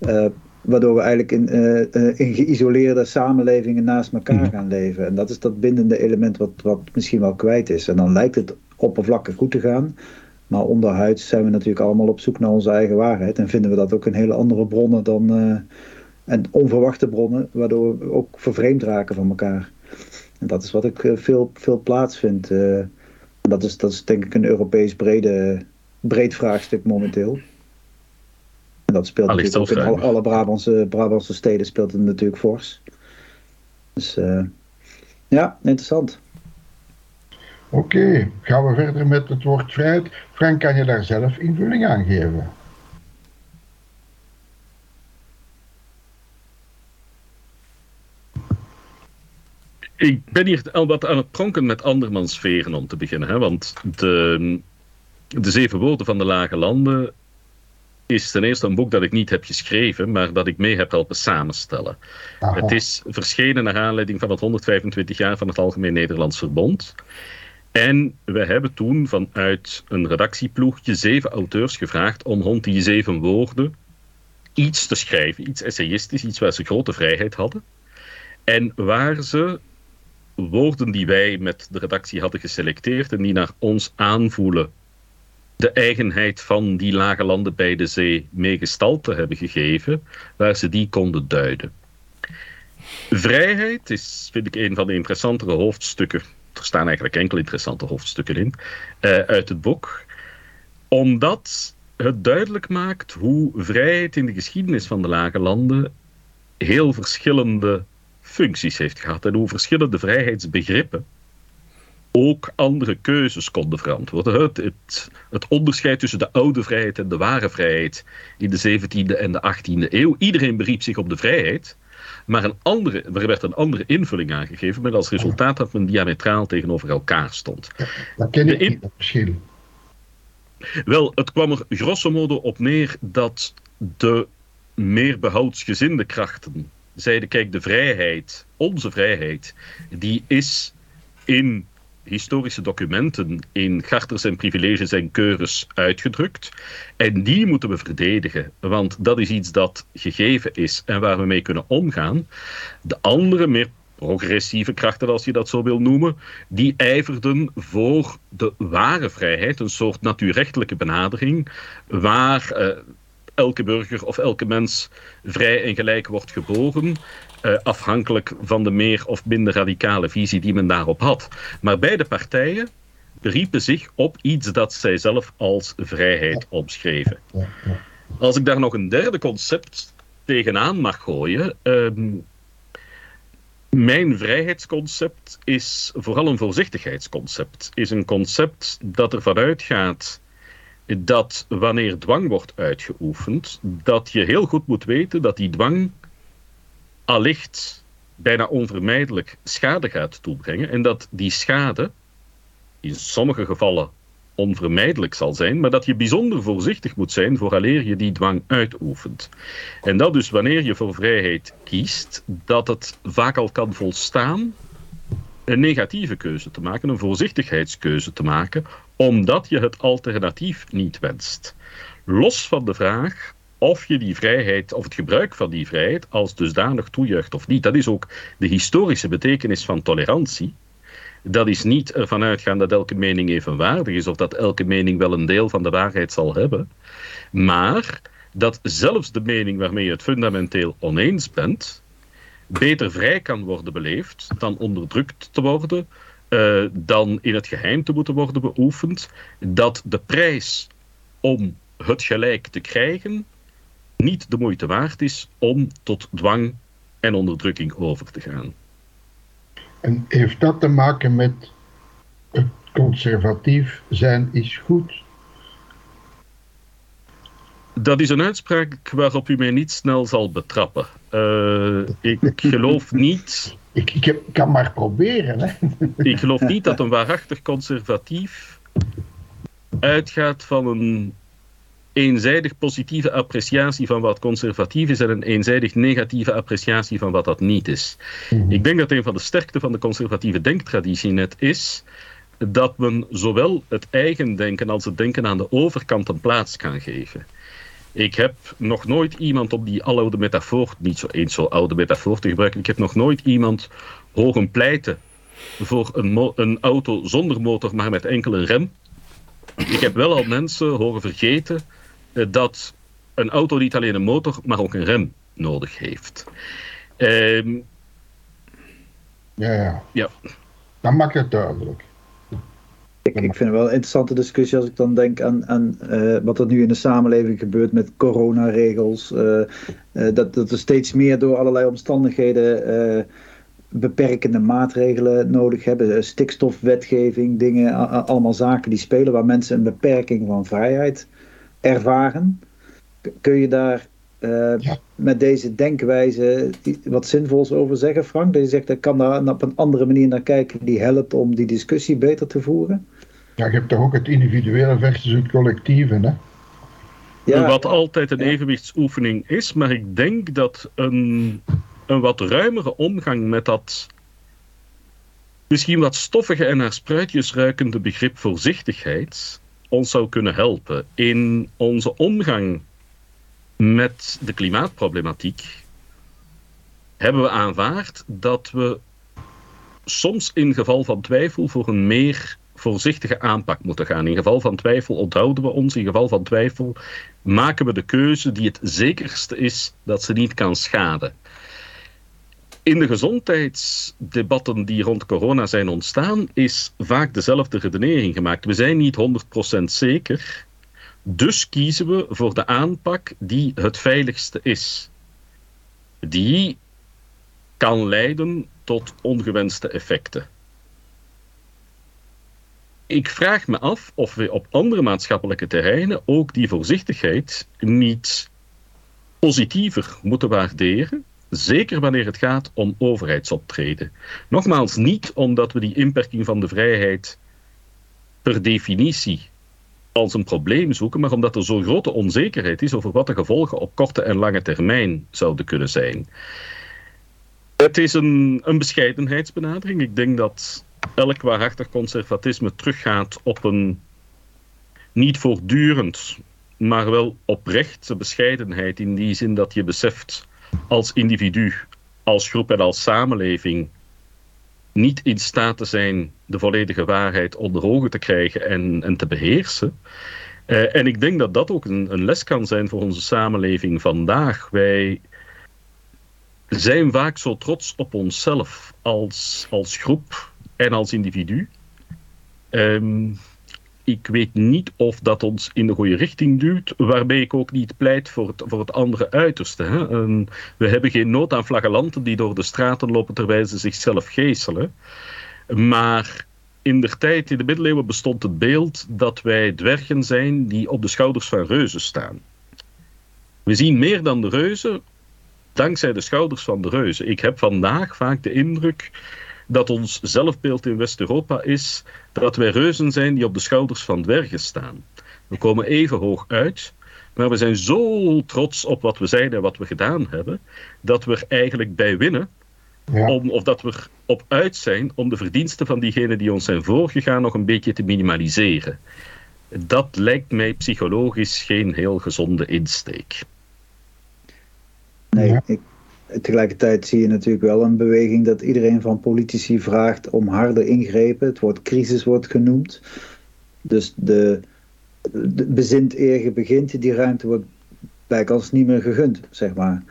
Speaker 5: Uh, waardoor we eigenlijk in, uh, in geïsoleerde samenlevingen naast elkaar mhm. gaan leven. En dat is dat bindende element wat, wat misschien wel kwijt is. En dan lijkt het oppervlakkig goed te gaan. Maar onderhuids zijn we natuurlijk allemaal op zoek naar onze eigen waarheid. En vinden we dat ook in hele andere bronnen dan. en onverwachte bronnen, waardoor we ook vervreemd raken van elkaar. En dat is wat ik veel, veel plaats vind. dat, is, dat is denk ik een Europees brede, breed vraagstuk momenteel. Dat speelt natuurlijk ook in alle, alle Brabantse, Brabantse steden speelt het natuurlijk fors. Dus uh, ja, interessant.
Speaker 3: Oké, gaan we verder met het woord vrijheid. Frank, kan je daar zelf invulling aan geven?
Speaker 4: Ik ben hier al wat aan het pronken met andermans veren om te beginnen. Hè? Want de, de zeven woorden van de lage landen is ten eerste een boek dat ik niet heb geschreven, maar dat ik mee heb helpen samenstellen. Het is verschenen naar aanleiding van het 125 jaar van het Algemeen Nederlands Verbond. En we hebben toen vanuit een redactieploegje zeven auteurs gevraagd om rond die zeven woorden iets te schrijven, iets essayistisch, iets waar ze grote vrijheid hadden. En waar ze woorden die wij met de redactie hadden geselecteerd en die naar ons aanvoelen de eigenheid van die lage landen bij de zee mee gestalte hebben gegeven, waar ze die konden duiden. Vrijheid is, vind ik, een van de interessantere hoofdstukken. Er staan eigenlijk enkele interessante hoofdstukken in, uh, uit het boek. Omdat het duidelijk maakt hoe vrijheid in de geschiedenis van de lage landen heel verschillende functies heeft gehad en hoe verschillende vrijheidsbegrippen ook andere keuzes konden verantwoorden. Het, het, het, onderscheid tussen de oude vrijheid en de ware vrijheid in de 17e en de 18e eeuw. Iedereen beriep zich op de vrijheid, maar een andere, er werd een andere invulling aangegeven, met als resultaat dat men diametraal tegenover elkaar stond.
Speaker 3: Dat ken ik niet, het verschil.
Speaker 4: Wel, het kwam er grosso modo op neer dat de meer behoudsgezinde krachten zeiden, kijk, de vrijheid, onze vrijheid, die is in historische documenten in charters en privileges en keures uitgedrukt. En die moeten we verdedigen, want dat is iets dat gegeven is en waar we mee kunnen omgaan. De andere, meer progressieve krachten, als je dat zo wil noemen, die ijverden voor de ware vrijheid, een soort natuurrechtelijke benadering, waar eh, elke burger of elke mens vrij en gelijk wordt geboren uh, afhankelijk van de meer of minder radicale visie die men daarop had. Maar beide partijen beriepen zich op iets dat zij zelf als vrijheid omschreven. Als ik daar nog een derde concept tegenaan mag gooien. Ehm, mijn vrijheidsconcept is vooral een voorzichtigheidsconcept. Is een concept dat ervan uitgaat dat wanneer dwang wordt uitgeoefend, dat je heel goed moet weten dat die dwang allicht bijna onvermijdelijk schade gaat toebrengen. En dat die schade in sommige gevallen onvermijdelijk zal zijn, maar dat je bijzonder voorzichtig moet zijn vooraleer je die dwang uitoefent. En dat dus wanneer je voor vrijheid kiest, dat het vaak al kan volstaan een negatieve keuze te maken, een voorzichtigheidskeuze te maken, omdat je het alternatief niet wenst. Los van de vraag of je die vrijheid, of het gebruik van die vrijheid, als dusdanig toejuicht of niet. Dat is ook de historische betekenis van tolerantie. Dat is niet ervan uitgaan dat elke mening evenwaardig is, of dat elke mening wel een deel van de waarheid zal hebben, maar dat zelfs de mening waarmee je het fundamenteel oneens bent, beter vrij kan worden beleefd dan onderdrukt te worden, uh, dan in het geheim te moeten worden beoefend, dat de prijs om het gelijk te krijgen niet de moeite waard is om tot dwang en onderdrukking over te gaan.
Speaker 3: En heeft dat te maken met het conservatief zijn is goed?
Speaker 4: Dat is een uitspraak waarop u mij niet snel zal betrappen. Uh, ik geloof niet.
Speaker 3: Ik, ik kan maar proberen. Hè?
Speaker 4: ik geloof niet dat een waarachtig conservatief uitgaat van een eenzijdig positieve appreciatie van wat conservatief is en een eenzijdig negatieve appreciatie van wat dat niet is.
Speaker 3: Mhm.
Speaker 4: Ik denk dat een van de sterkte van de conservatieve denktraditie net is dat men zowel het eigen denken als het denken aan de overkant een plaats kan geven. Ik heb nog nooit iemand op die aloude metafoor, niet zo eens zo oude metafoor te gebruiken, ik heb nog nooit iemand horen pleiten voor een, een auto zonder motor, maar met enkel een rem. Ik heb wel al mensen horen vergeten eh, dat een auto niet alleen een motor, maar ook een rem nodig heeft. Ehm,
Speaker 3: Ja, ja.
Speaker 4: Ja.
Speaker 3: Dan maakt het duidelijk.
Speaker 5: Ik, ik vind het wel een interessante discussie als ik dan denk aan, aan eh, wat er nu in de samenleving gebeurt met coronaregels. eh, dat, dat er steeds meer door allerlei omstandigheden beperkende maatregelen nodig hebben. Stikstofwetgeving, dingen, allemaal zaken die spelen waar mensen een beperking van vrijheid ervaren. Kun je daar
Speaker 3: Ja.
Speaker 5: met deze denkwijze wat zinvols over zeggen, Frank? Dat je zegt, ik kan daar op een andere manier naar kijken die helpt om die discussie beter te voeren?
Speaker 3: Ja, je hebt toch ook het individuele versus het collectieve, hè?
Speaker 4: Wat altijd een evenwichtsoefening is, maar ik denk dat een, een wat ruimere omgang met dat misschien wat stoffige en naar spruitjes ruikende begrip voorzichtigheid ons zou kunnen helpen in onze omgang met de klimaatproblematiek. Hebben we aanvaard dat we soms in geval van twijfel voor een meer voorzichtige aanpak moeten gaan. In geval van twijfel onthouden we ons. In geval van twijfel maken we de keuze die het zekerste is dat ze niet kan schaden. In de gezondheidsdebatten die rond corona zijn ontstaan, is vaak dezelfde redenering gemaakt. We zijn niet 100% zeker, dus kiezen we voor de aanpak die het veiligste is. Die kan leiden tot ongewenste effecten. Ik vraag me af of we op andere maatschappelijke terreinen ook die voorzichtigheid niet positiever moeten waarderen. Zeker wanneer het gaat om overheidsoptreden. Nogmaals, niet omdat we die inperking van de vrijheid per definitie als een probleem zoeken, maar omdat er zo'n grote onzekerheid is over wat de gevolgen op korte en lange termijn zouden kunnen zijn. Het is een, een bescheidenheidsbenadering. Ik denk dat elk waarachtig conservatisme teruggaat op een niet voortdurend, maar wel oprechte bescheidenheid. In die zin dat je beseft als individu, als groep en als samenleving niet in staat te zijn de volledige waarheid onder ogen te krijgen en, en te beheersen. Uh, en ik denk dat dat ook een, een les kan zijn voor onze samenleving vandaag. Wij zijn vaak zo trots op onszelf als, als groep en als individu. Um, ik weet niet of dat ons in de goede richting duwt, waarbij ik ook niet pleit voor het, voor het andere uiterste. Hè. En we hebben geen nood aan flagellanten die door de straten lopen terwijl ze zichzelf geeselen. Maar in de tijd, in de middeleeuwen, bestond het beeld dat wij dwergen zijn die op de schouders van reuzen staan. We zien meer dan de reuzen dankzij de schouders van de reuzen. Ik heb vandaag vaak de indruk dat ons zelfbeeld in West-Europa is dat wij reuzen zijn die op de schouders van dwergen staan. We komen even hoog uit, maar we zijn zo trots op wat we zijn en wat we gedaan hebben, dat we er eigenlijk bij winnen, ja. om, of dat we op uit zijn om de verdiensten van diegenen die ons zijn voorgegaan nog een beetje te minimaliseren. Dat lijkt mij psychologisch geen heel gezonde insteek.
Speaker 5: Nee, ik, tegelijkertijd zie je natuurlijk wel een beweging dat iedereen van politici vraagt om harde ingrepen. Het woord crisis wordt genoemd. Dus de, de bezint eer begint, die ruimte wordt bijkans niet meer gegund, zeg maar.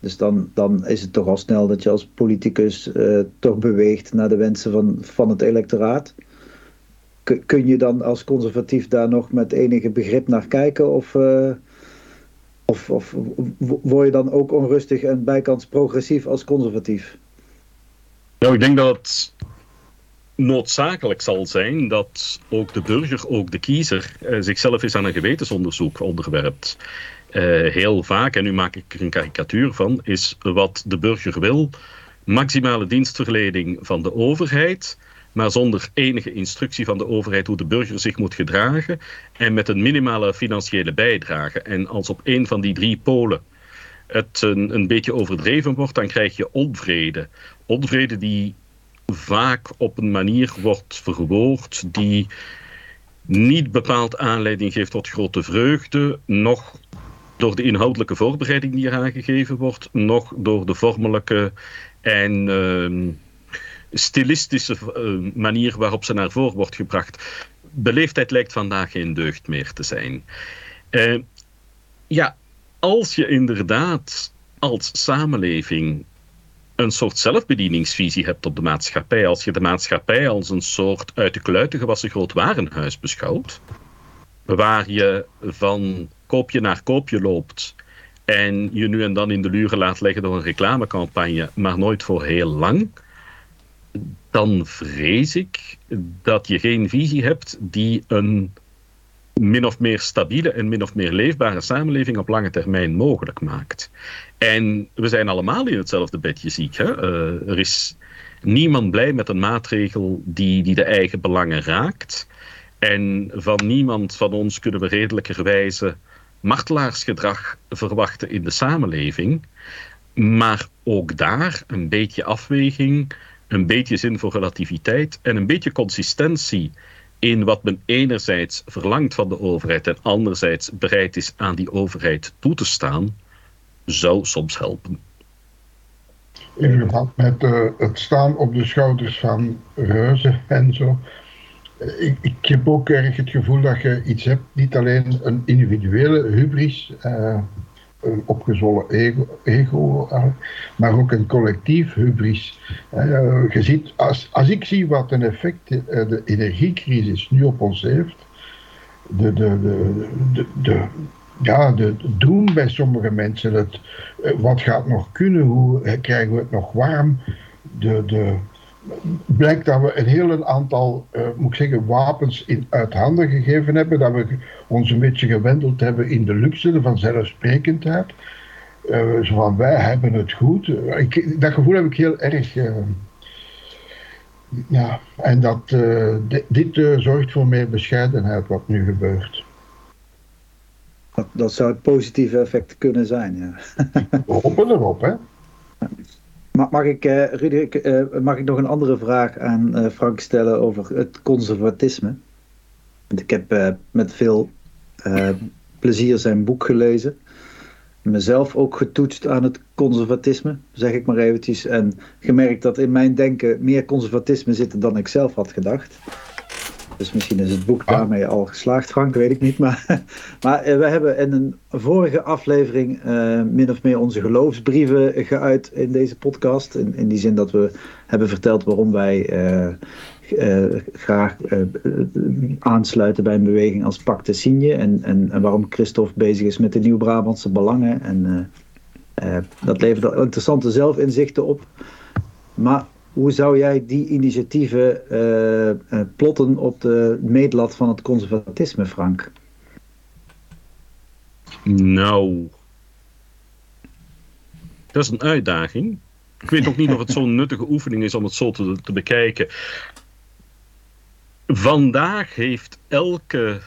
Speaker 5: Dus dan, dan is het toch al snel dat je als politicus uh, toch beweegt naar de wensen van, van het electoraat. Kun je dan als conservatief daar nog met enige begrip naar kijken? Of, uh, of, of word je dan ook onrustig en bijkans progressief als conservatief?
Speaker 4: Nou, ik denk dat het noodzakelijk zal zijn dat ook de burger, ook de kiezer, uh, zichzelf eens aan een gewetensonderzoek onderwerpt. Uh, heel vaak, en nu maak ik er een karikatuur van, is wat de burger wil: maximale dienstverlening van de overheid, maar zonder enige instructie van de overheid hoe de burger zich moet gedragen en met een minimale financiële bijdrage. En als op een van die drie polen het een, een beetje overdreven wordt, dan krijg je onvrede. Onvrede die vaak op een manier wordt verwoord die niet bepaald aanleiding geeft tot grote vreugde, nog door de inhoudelijke voorbereiding die eraan gegeven wordt, nog door de vormelijke en uh, stilistische uh, manier waarop ze naar voren wordt gebracht. Beleefdheid lijkt vandaag geen deugd meer te zijn. Uh, ja, als je inderdaad als samenleving een soort zelfbedieningsvisie hebt op de maatschappij, als je de maatschappij als een soort uit de kluiten gewassen groot warenhuis beschouwt, waar je van koopje naar koopje loopt en je nu en dan in de luren laat leggen door een reclamecampagne, maar nooit voor heel lang, dan vrees ik dat je geen visie hebt die een min of meer stabiele en min of meer leefbare samenleving op lange termijn mogelijk maakt. En we zijn allemaal in hetzelfde bedje ziek. Hè? Uh, er is niemand blij met een maatregel die, die de eigen belangen raakt. En van niemand van ons kunnen we redelijkerwijze martelaarsgedrag verwachten in de samenleving. Maar ook daar een beetje afweging, een beetje zin voor relativiteit en een beetje consistentie in wat men enerzijds verlangt van de overheid en anderzijds bereid is aan die overheid toe te staan, zou soms helpen.
Speaker 3: In verband met uh, het staan op de schouders van reuzen en zo. Ik, ik, heb ook erg het gevoel dat je iets hebt, niet alleen een individuele hubris, uh, een opgezwollen ego, uh, maar ook een collectief hubris. Uh, je ziet, als, als ik zie wat een effect de energiecrisis nu op ons heeft, de, de, de, de, de ja, de doen bij sommige mensen. Het, wat gaat nog kunnen? Hoe krijgen we het nog warm? De, de, blijkt dat we een heel aantal, uh, moet ik zeggen, wapens in, uit handen gegeven hebben. Dat we ons een beetje gewendeld hebben in de luxe, de vanzelfsprekendheid. Uh, zo van wij hebben het goed. Ik, dat gevoel heb ik heel erg. Uh, ja, en dat, dit zorgt voor meer bescheidenheid wat nu gebeurt.
Speaker 5: Dat, dat zou het positieve effect kunnen zijn, ja.
Speaker 3: We hopen erop, hè.
Speaker 5: Mag ik, uh, mag ik nog een andere vraag aan uh, Frank stellen over het conservatisme? Want ik heb met veel plezier zijn boek gelezen. Mezelf ook getoetst aan het conservatisme, zeg ik maar eventjes. En gemerkt dat in mijn denken meer conservatisme zit dan ik zelf had gedacht. Dus misschien is het boek ah. daarmee al geslaagd, Frank, weet ik niet. Maar, maar eh, we hebben in een vorige aflevering uh, min of meer onze geloofsbrieven geuit in deze podcast. In, in die zin dat we hebben verteld waarom wij uh, uh, graag aansluiten bij een beweging als Pacte Signe. En, en, en, waarom Christophe bezig is met de Nieuw-Brabantse belangen. En dat levert interessante zelfinzichten op. Maar hoe zou jij die initiatieven uh, plotten op de meetlat van het conservatisme, Frank?
Speaker 4: Nou, dat is een uitdaging. Ik weet ook niet of het zo'n nuttige oefening is om het zo te, te bekijken. Vandaag heeft elke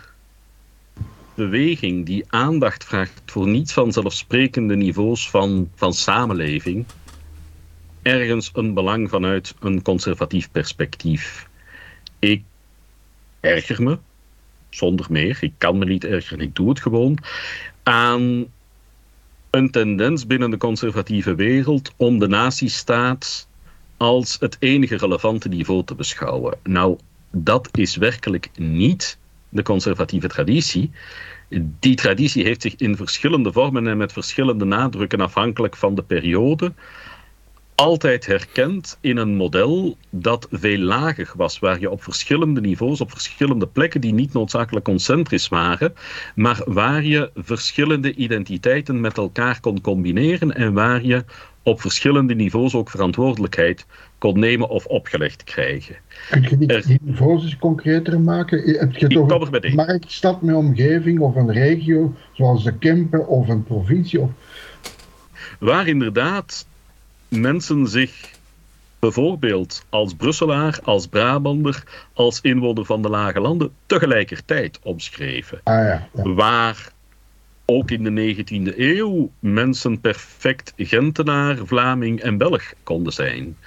Speaker 4: beweging die aandacht vraagt voor niet vanzelfsprekende niveaus van, van samenleving, ergens een belang vanuit een conservatief perspectief. Ik erger me, zonder meer, ik kan me niet ergeren, ik doe het gewoon, aan een tendens binnen de conservatieve wereld om de natiestaat als het enige relevante niveau te beschouwen. Nou, dat is werkelijk niet de conservatieve traditie. Die traditie heeft zich in verschillende vormen en met verschillende nadrukken afhankelijk van de periode altijd herkend in een model dat veel lager was, waar je op verschillende niveaus, op verschillende plekken die niet noodzakelijk concentrisch waren, maar waar je verschillende identiteiten met elkaar kon combineren en waar je op verschillende niveaus ook verantwoordelijkheid kon nemen of opgelegd krijgen.
Speaker 3: Kun je die, die niveaus eens concreter maken? Heb je het over een marktstad met omgeving of een regio, zoals de Kempen of een provincie? Of...
Speaker 4: Waar inderdaad mensen zich bijvoorbeeld als Brusselaar, als Brabander, als inwoner van de Lage Landen tegelijkertijd omschreven.
Speaker 3: Ah, ja, ja.
Speaker 4: Waar ook in de 19e eeuw mensen perfect Gentenaar, Vlaming en Belg konden zijn.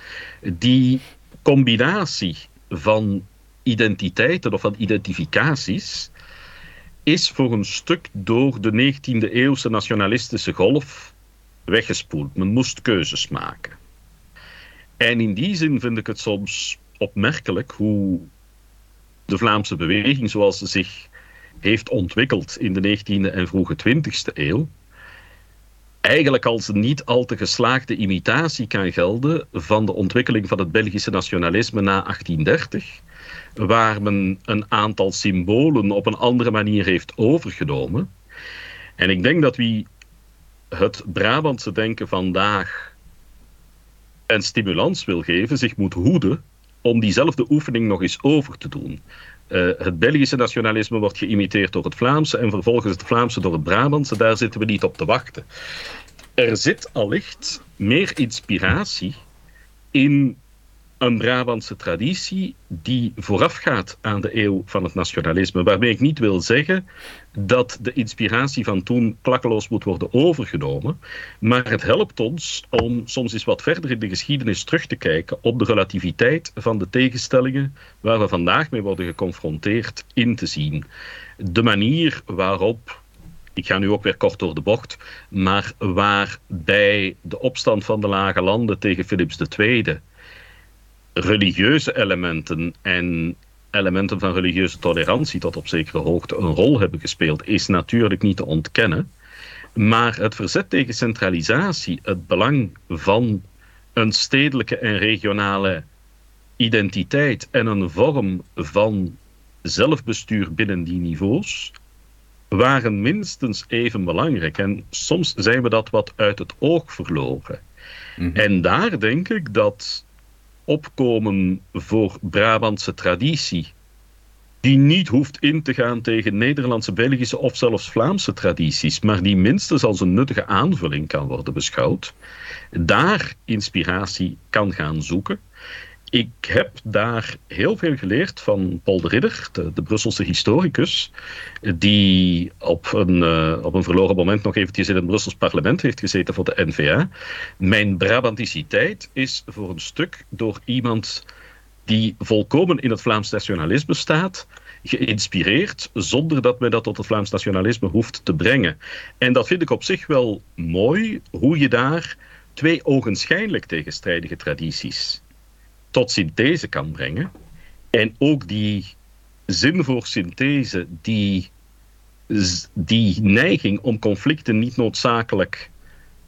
Speaker 4: Die combinatie van identiteiten of van identificaties is voor een stuk door de 19e eeuwse nationalistische golf weggespoeld. Men moest keuzes maken. En in die zin vind ik het soms opmerkelijk hoe de Vlaamse beweging, zoals ze zich heeft ontwikkeld in de 19e en vroege 20e eeuw, eigenlijk als een niet al te geslaagde imitatie kan gelden van de ontwikkeling van het Belgische nationalisme na 1830, waar men een aantal symbolen op een andere manier heeft overgenomen. En ik denk dat wie het Brabantse denken vandaag een stimulans wil geven, zich moet hoeden om diezelfde oefening nog eens over te doen. Uh, het Belgische nationalisme wordt geïmiteerd door het Vlaamse en vervolgens het Vlaamse door het Brabantse. Daar zitten we niet op te wachten. Er zit allicht meer inspiratie in een Brabantse traditie die voorafgaat aan de eeuw van het nationalisme. Waarmee ik niet wil zeggen dat de inspiratie van toen klakkeloos moet worden overgenomen. Maar het helpt ons om soms eens wat verder in de geschiedenis terug te kijken op de relativiteit van de tegenstellingen waar we vandaag mee worden geconfronteerd in te zien. De manier waarop ik ga nu ook weer kort door de bocht, maar waar bij de opstand van de Lage Landen tegen Philips II religieuze elementen en elementen van religieuze tolerantie tot op zekere hoogte een rol hebben gespeeld, is natuurlijk niet te ontkennen. Maar het verzet tegen centralisatie, het belang van een stedelijke en regionale identiteit en een vorm van zelfbestuur binnen die niveaus, waren minstens even belangrijk. En soms zijn we dat wat uit het oog verloren. Mhm. En daar denk ik dat opkomen voor Brabantse traditie, die niet hoeft in te gaan tegen Nederlandse, Belgische of zelfs Vlaamse tradities, maar die minstens als een nuttige aanvulling kan worden beschouwd, daar inspiratie kan gaan zoeken ik heb daar heel veel geleerd van Paul de Ridder, de, Brusselse historicus, die op een, uh, op een verloren moment nog eventjes in het Brussels parlement heeft gezeten voor de NVA. Mijn Brabanticiteit is voor een stuk door iemand die volkomen in het Vlaams nationalisme staat, geïnspireerd, zonder dat men dat tot het Vlaams nationalisme hoeft te brengen. En dat vind ik op zich wel mooi, hoe je daar twee ogenschijnlijk tegenstrijdige tradities tot synthese kan brengen. En ook die zin voor synthese, die, die neiging om conflicten niet noodzakelijk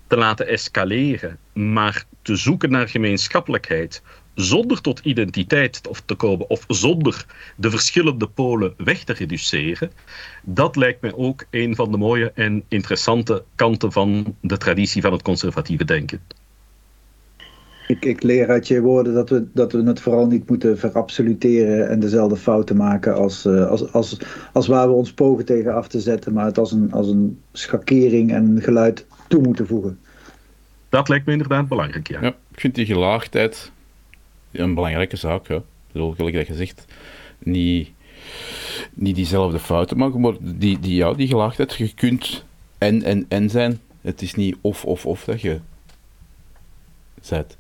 Speaker 4: te laten escaleren, maar te zoeken naar gemeenschappelijkheid, zonder tot identiteit te komen of zonder de verschillende polen weg te reduceren, dat lijkt mij ook een van de mooie en interessante kanten van de traditie van het conservatieve denken.
Speaker 5: Ik, ik, leer uit je woorden dat we, dat we het vooral niet moeten verabsoluteren en dezelfde fouten maken als, uh, als, als, als waar we ons pogen tegen af te zetten, maar het als een, als een schakering en geluid toe moeten voegen.
Speaker 4: Dat lijkt me inderdaad belangrijk, ja.
Speaker 2: ja ik vind die gelaagdheid een belangrijke zaak. Hè. Bedoel, gelijk dat je zegt, niet, niet diezelfde fouten maken, maar die, die, ja, die gelaagdheid, je kunt en, en, en zijn. Het is niet of, of, of dat je zet.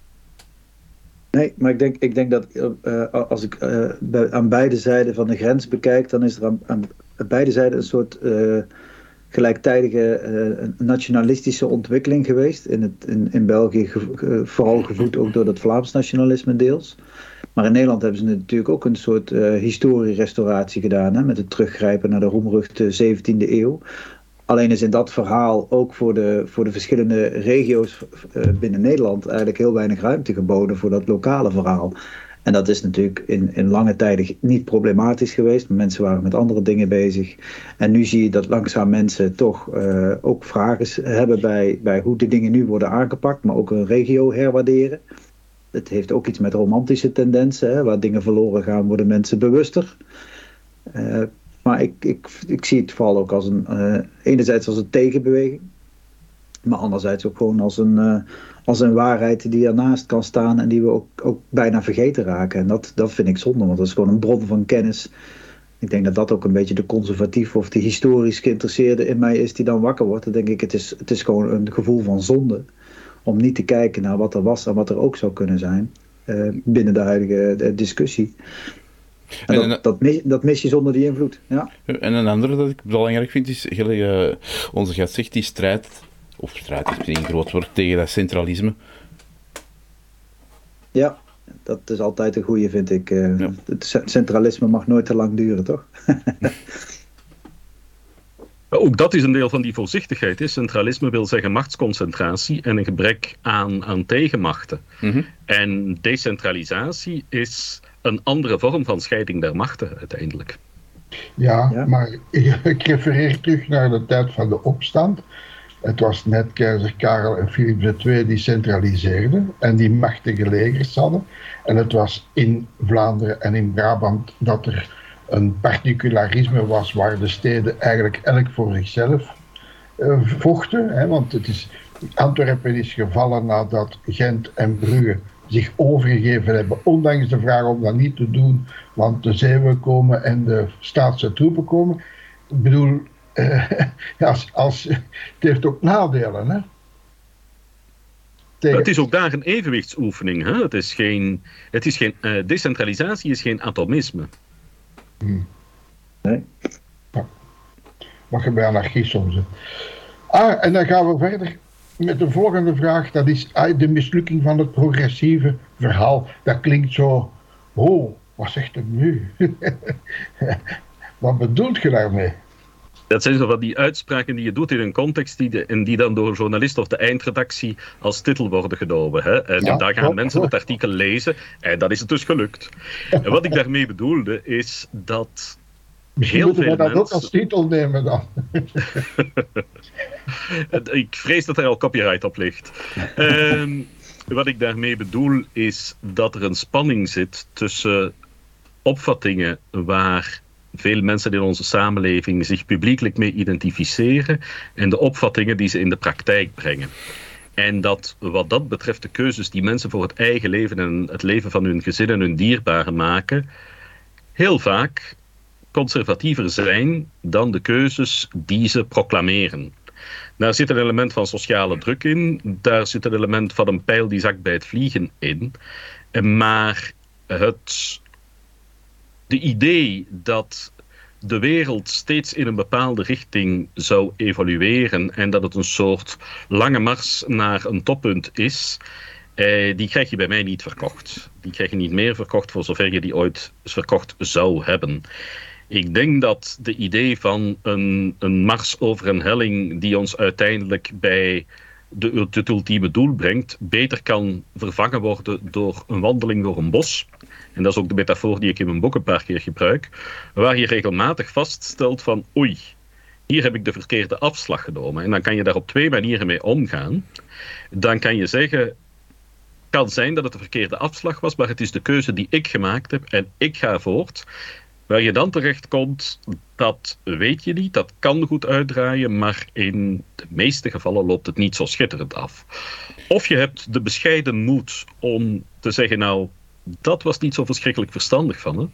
Speaker 5: Nee, maar ik denk, ik denk dat uh, als ik bij, aan beide zijden van de grens bekijk, dan is er aan, aan beide zijden een soort gelijktijdige nationalistische ontwikkeling geweest. In, het, in, in België vooral gevoed ook door dat Vlaams nationalisme deels. Maar in Nederland hebben ze natuurlijk ook een soort historierestauratie gedaan. Hè, met het teruggrijpen naar de roemruchte 17e eeuw. Alleen is in dat verhaal ook voor de, voor de verschillende regio's uh, binnen Nederland eigenlijk heel weinig ruimte geboden voor dat lokale verhaal. En dat is natuurlijk in, in lange tijden niet problematisch geweest. Mensen waren met andere dingen bezig. En nu zie je dat langzaam mensen toch uh, ook vragen hebben bij, bij hoe de dingen nu worden aangepakt, maar ook een regio herwaarderen. Het heeft ook iets met romantische tendensen. Hè? Waar dingen verloren gaan, worden mensen bewuster. Uh, maar ik, ik, ik zie het vooral ook als een, uh, enerzijds als een tegenbeweging, maar anderzijds ook gewoon als een, uh, als een waarheid die ernaast kan staan en die we ook, ook bijna vergeten raken. En dat, dat vind ik zonde, want dat is gewoon een bron van kennis. Ik denk dat dat ook een beetje de conservatief of de historisch geïnteresseerde in mij is die dan wakker wordt. Dan denk ik, het is, het is gewoon een gevoel van zonde om niet te kijken naar wat er was en wat er ook zou kunnen zijn uh, binnen de huidige discussie. En, en dat, dat, mis, dat, mis, je zonder die invloed. Ja.
Speaker 2: En een andere dat ik belangrijk vind is, uh, onze gast zegt, die strijd, of strijd is misschien een groot woord, tegen dat centralisme.
Speaker 5: Ja, dat is altijd een goede, vind ik. Uh, ja. Het centralisme mag nooit te lang duren, toch?
Speaker 4: Ook dat is een deel van die voorzichtigheid. Is. Centralisme wil zeggen machtsconcentratie en een gebrek aan, aan tegenmachten. Mm -hmm. En decentralisatie is een andere vorm van scheiding der machten uiteindelijk.
Speaker 3: Ja, ja, maar ik refereer terug naar de tijd van de opstand. Het was net keizer Karel en Philips II die centraliseerden en die machtige legers hadden. En het was in Vlaanderen en in Brabant dat er een particularisme was waar de steden eigenlijk elk voor zichzelf uh, vochten. Hè, want het is, Antwerpen is gevallen nadat Gent en Brugge zich overgegeven hebben, ondanks de vraag om dat niet te doen, want de zeeuwen komen en de staatse troepen komen. Ik bedoel, uh, als, als, het heeft ook nadelen. Hè?
Speaker 4: Tegen... Het is ook daar een evenwichtsoefening. Hè? Het is geen, het is geen, uh, decentralisatie is geen atomisme.
Speaker 3: Hmm. Nee. Ja. Mag je bij anarchie soms. Ah, en dan gaan we verder met de volgende vraag. Dat is ah, de mislukking van het progressieve verhaal. Dat klinkt zo. Oh, wat zegt het nu? wat bedoelt je daarmee?
Speaker 4: Dat zijn zo van die uitspraken die je doet in een context die de, en die dan door een journalist of de eindredactie als titel worden genomen. Hè? En ja, daar gaan mensen het artikel lezen en dat is het dus gelukt. En wat ik daarmee bedoelde is dat
Speaker 3: Misschien heel moeten we dat ook als titel nemen dan.
Speaker 4: ik vrees dat er al copyright op ligt. Um, wat ik daarmee bedoel is dat er een spanning zit tussen opvattingen waar veel mensen in onze samenleving zich publiekelijk mee identificeren en de opvattingen die ze in de praktijk brengen. En dat wat dat betreft de keuzes die mensen voor het eigen leven en het leven van hun gezin en hun dierbaren maken, heel vaak conservatiever zijn dan de keuzes die ze proclameren. Daar zit een element van sociale druk in, daar zit een element van een pijl die zakt bij het vliegen in. Maar het de idee dat de wereld steeds in een bepaalde richting zou evolueren en dat het een soort lange mars naar een toppunt is, eh, die krijg je bij mij niet verkocht. Die krijg je niet meer verkocht voor zover je die ooit verkocht zou hebben. Ik denk dat de idee van een, een mars over een helling die ons uiteindelijk bij de, het ultieme doel brengt, beter kan vervangen worden door een wandeling door een bos. En dat is ook de metafoor die ik in mijn boek een paar keer gebruik, waar je regelmatig vaststelt van oei, hier heb ik de verkeerde afslag genomen. En dan kan je daar op twee manieren mee omgaan. Dan kan je zeggen, kan zijn dat het de verkeerde afslag was, maar het is de keuze die ik gemaakt heb en ik ga voort. Waar je dan terecht komt, dat weet je niet. Dat kan goed uitdraaien, maar in de meeste gevallen loopt het niet zo schitterend af. Of je hebt de bescheiden moed om te zeggen, nou, dat was niet zo verschrikkelijk verstandig van me.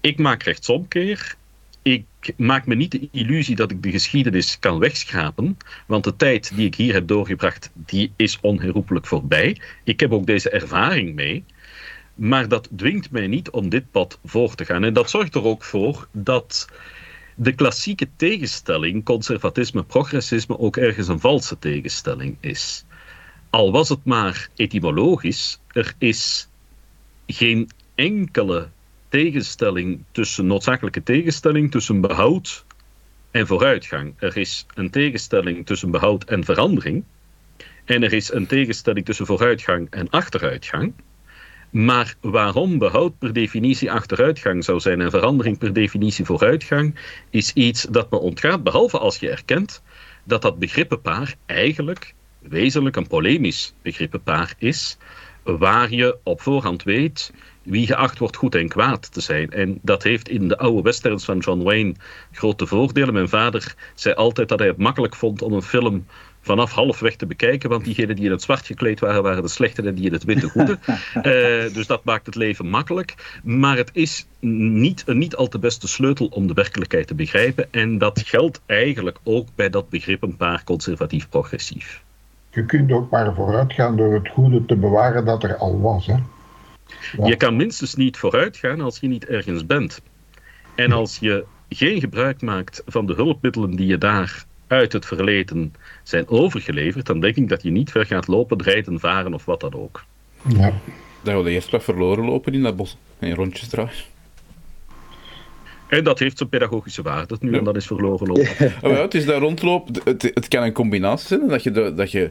Speaker 4: Ik maak rechtsomkeer. Ik maak me niet de illusie dat ik de geschiedenis kan wegschrapen, want de tijd die ik hier heb doorgebracht, die is onherroepelijk voorbij. Ik heb ook deze ervaring mee. Maar dat dwingt mij niet om dit pad voor te gaan. En dat zorgt er ook voor dat de klassieke tegenstelling, conservatisme-progressisme, ook ergens een valse tegenstelling is. Al was het maar etymologisch, er is geen enkele tegenstelling tussen, noodzakelijke tegenstelling tussen behoud en vooruitgang. Er is een tegenstelling tussen behoud en verandering. En er is een tegenstelling tussen vooruitgang en achteruitgang. Maar waarom behoud per definitie achteruitgang zou zijn en verandering per definitie vooruitgang, is iets dat me ontgaat, behalve als je erkent dat dat begrippenpaar eigenlijk wezenlijk een polemisch begrippenpaar is, waar je op voorhand weet wie geacht wordt goed en kwaad te zijn. En dat heeft in de oude westerns van John Wayne grote voordelen. Mijn vader zei altijd dat hij het makkelijk vond om een film vanaf halfweg te bekijken, want diegenen die in het zwart gekleed waren, waren de slechte en die in het witte goede. Eh, dus dat maakt het leven makkelijk. Maar het is niet een niet al te beste sleutel om de werkelijkheid te begrijpen. En dat geldt eigenlijk ook bij dat begrip een paar conservatief-progressief.
Speaker 3: Je kunt ook maar vooruit gaan door het goede te bewaren dat er al was. Hè?
Speaker 4: Je kan minstens niet vooruit gaan als je niet ergens bent. En als je geen gebruik maakt van de hulpmiddelen die je daar uit het verleden zijn overgeleverd, dan denk ik dat je niet ver gaat lopen, rijden, varen of wat dan ook.
Speaker 3: Ja.
Speaker 2: Dat we eerst wat verloren lopen in dat bos en rondjes draaien.
Speaker 4: En dat heeft zijn pedagogische waarde nu, en dat is verloren lopen.
Speaker 2: Oh ja, het is dat rondlopen, het, het kan een combinatie zijn, dat je, de, dat je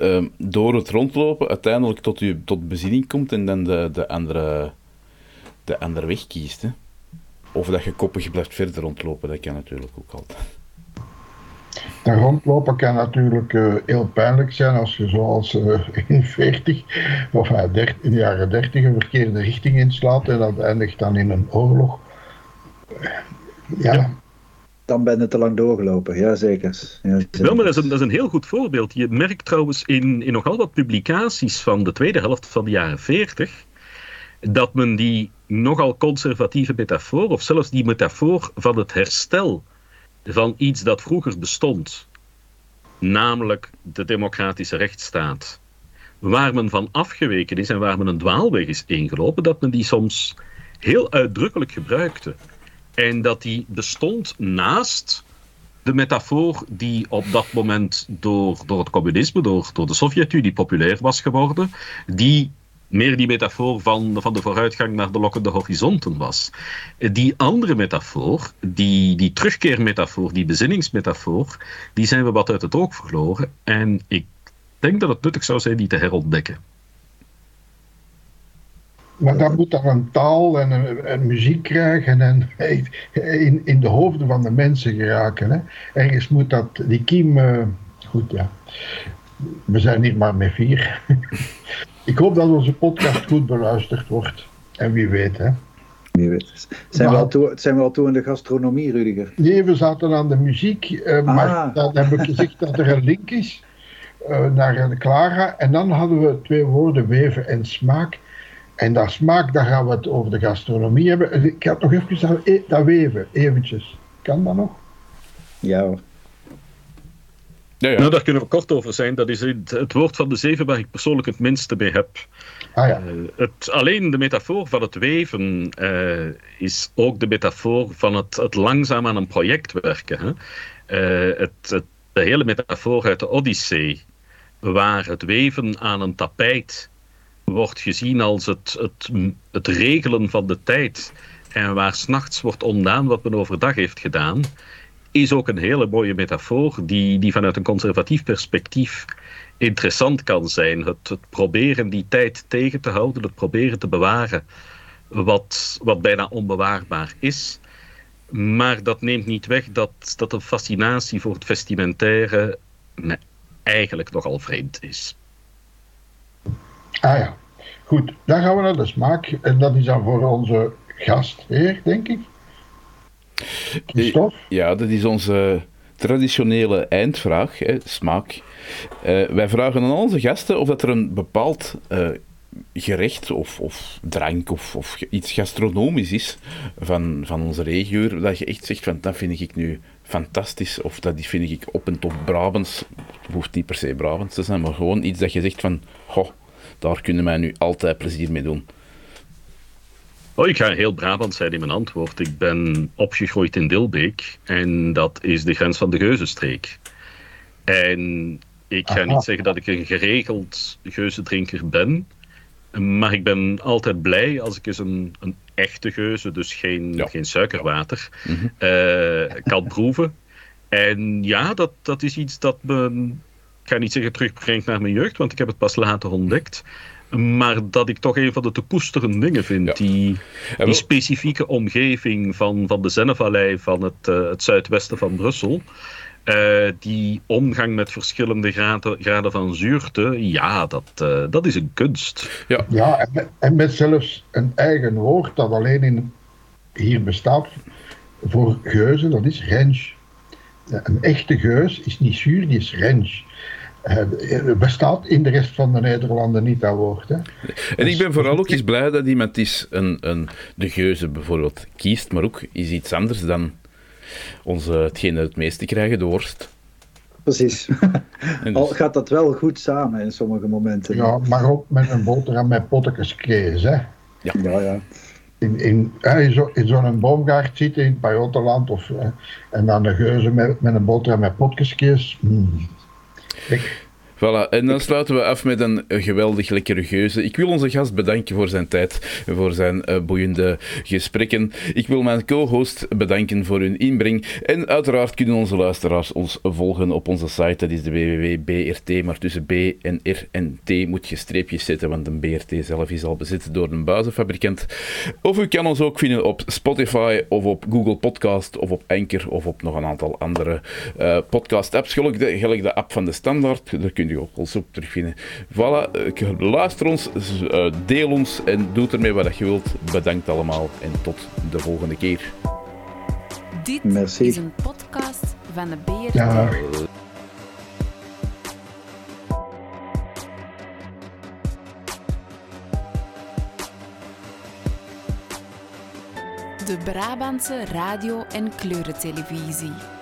Speaker 2: um, door het rondlopen uiteindelijk tot, je, tot bezinning komt en dan de, de, andere, de andere weg kiest. Hè. Of dat je koppig blijft verder rondlopen, dat kan natuurlijk ook altijd.
Speaker 3: De rondlopen kan natuurlijk uh, heel pijnlijk zijn als je zoals uh, in 40 of uh, 30, in de jaren 30 een verkeerde richting inslaat en dat eindigt dan in een oorlog. Ja. ja.
Speaker 5: Dan ben je te lang doorgelopen, ja zeker. Ja, zeker.
Speaker 4: Wel, maar dat is, een, dat is een heel goed voorbeeld. Je merkt trouwens in, in nogal wat publicaties van de tweede helft van de jaren 40 dat men die nogal conservatieve metafoor, of zelfs die metafoor van het herstel van iets dat vroeger bestond, namelijk de democratische rechtsstaat, waar men van afgeweken is en waar men een dwaalweg is ingelopen, dat men die soms heel uitdrukkelijk gebruikte. En dat die bestond naast de metafoor die op dat moment door, door het communisme, door, door de Sovjet-Unie populair was geworden, die meer die metafoor van, van de vooruitgang naar de lokkende horizonten was. Die andere metafoor, die, die terugkeermetafoor, die bezinningsmetafoor, die zijn we wat uit het oog verloren. En ik denk dat het nuttig zou zijn die te herontdekken.
Speaker 3: Maar dat moet dan een taal en een, muziek krijgen en in, in de hoofden van de mensen geraken. Hè? Ergens moet dat, die kiem, uh, goed ja. We zijn hier maar met vier. Ik hoop dat onze podcast goed beluisterd wordt. En wie weet, hè.
Speaker 5: Wie weet. Zijn, we al toe, zijn we al toe in de gastronomie, Rudiger?
Speaker 3: Nee, we zaten aan de muziek. Uh, maar dan heb ik gezegd dat er een link is uh, naar Clara. En dan hadden we twee woorden, weven en smaak. En dat smaak, daar gaan we het over de gastronomie hebben. Ik had nog even dat, e- dat weven, eventjes. Kan dat nog?
Speaker 5: Ja hoor.
Speaker 4: Ja, ja. Nou, daar kunnen we kort over zijn. Dat is het, het, woord van de zeven waar ik persoonlijk het minste mee heb.
Speaker 3: Ah, ja.
Speaker 4: uh, het, alleen de metafoor van het weven uh, is ook de metafoor van het, het, langzaam aan een project werken. Hè? Uh, het, het, de hele metafoor uit de Odyssee, waar het weven aan een tapijt wordt gezien als het, het, het regelen van de tijd. En waar s'nachts wordt ontdaan wat men overdag heeft gedaan is ook een hele mooie metafoor die, die vanuit een conservatief perspectief interessant kan zijn. Het, proberen die tijd tegen te houden, het proberen te bewaren wat, wat bijna onbewaarbaar is. Maar dat neemt niet weg dat, dat een fascinatie voor het vestimentaire eigenlijk nogal vreemd is.
Speaker 3: Ah ja, goed. Dan gaan we naar de smaak. En dat is dan voor onze gastheer, denk ik.
Speaker 2: Ja, dat is onze traditionele eindvraag, hè, smaak. Uh, wij vragen aan onze gasten of dat er een bepaald uh, gerecht of, of drank of, of, iets gastronomisch is van, van onze regio, dat je echt zegt van dat vind ik nu fantastisch of dat vind ik op en top Brabants. Het hoeft niet per se Brabants te zijn, maar gewoon iets dat je zegt van, goh, daar kunnen wij nu altijd plezier mee doen.
Speaker 4: Oh, ik ga heel Brabant zijn in mijn antwoord. Ik ben opgegroeid in Dilbeek en dat is de grens van de Geuzenstreek. En ik ga niet zeggen dat ik een geregeld geuzendrinker ben, maar ik ben altijd blij als ik eens een, een echte geuze, dus geen, ja. geen suikerwater, mm -hmm. uh, kan proeven. En ja, dat, dat is iets dat me, ik ga niet zeggen terugbrengt naar mijn jeugd, want ik heb het pas later ontdekt. Maar dat ik toch een van de te koesteren dingen vind. Ja. Die, die specifieke omgeving van, van de Zennevallei, van het, uh, het zuidwesten van Brussel. Uh, die omgang met verschillende graden, graden van zuurte, ja, dat, uh, dat is een kunst.
Speaker 3: Ja, ja en, met, en met zelfs een eigen woord dat alleen in, hier bestaat voor geuzen, dat is range. Een echte geus is niet zuur, die is rens. Het bestaat in de rest van de Nederlanden niet, dat woord. Hè.
Speaker 2: En ik ben vooral ook eens blij dat iemand is een, een, de geuze bijvoorbeeld kiest, maar ook is iets anders dan onze, hetgene het meeste krijgen, de worst.
Speaker 5: Precies. Dus... Al gaat dat wel goed samen in sommige momenten.
Speaker 3: Ja, maar ook met een boterham met pottekes hè.
Speaker 5: Ja, ja. ja.
Speaker 3: In, in, in zo'n zo boomgaard zitten in het Pajottenland of, en dan de geuze met, met een boterham met pottekes. Mm. Rick?
Speaker 2: Voilà, en dan sluiten we af met een geweldig lekkere geuze. Ik wil onze gast bedanken voor zijn tijd, voor zijn uh, boeiende gesprekken. Ik wil mijn co-host bedanken voor hun inbreng. En uiteraard kunnen onze luisteraars ons volgen op onze site. Dat is de www.brt, maar tussen B en R en T moet je streepjes zetten, want een BRT zelf is al bezit door een buizenfabrikant. Of u kan ons ook vinden op Spotify of op Google Podcast of op Anchor of op nog een aantal andere uh, podcast-apps. Gelijk de, gelijk de app van de Standaard. Daar kun je ook ons op terugvinden. Voilà, luister ons, eh, deel ons en doe ermee wat je wilt. Bedankt allemaal en tot de volgende keer.
Speaker 1: Dit is een podcast van de BRT.
Speaker 3: Ja.
Speaker 1: De Brabantse radio- en kleurentelevisie.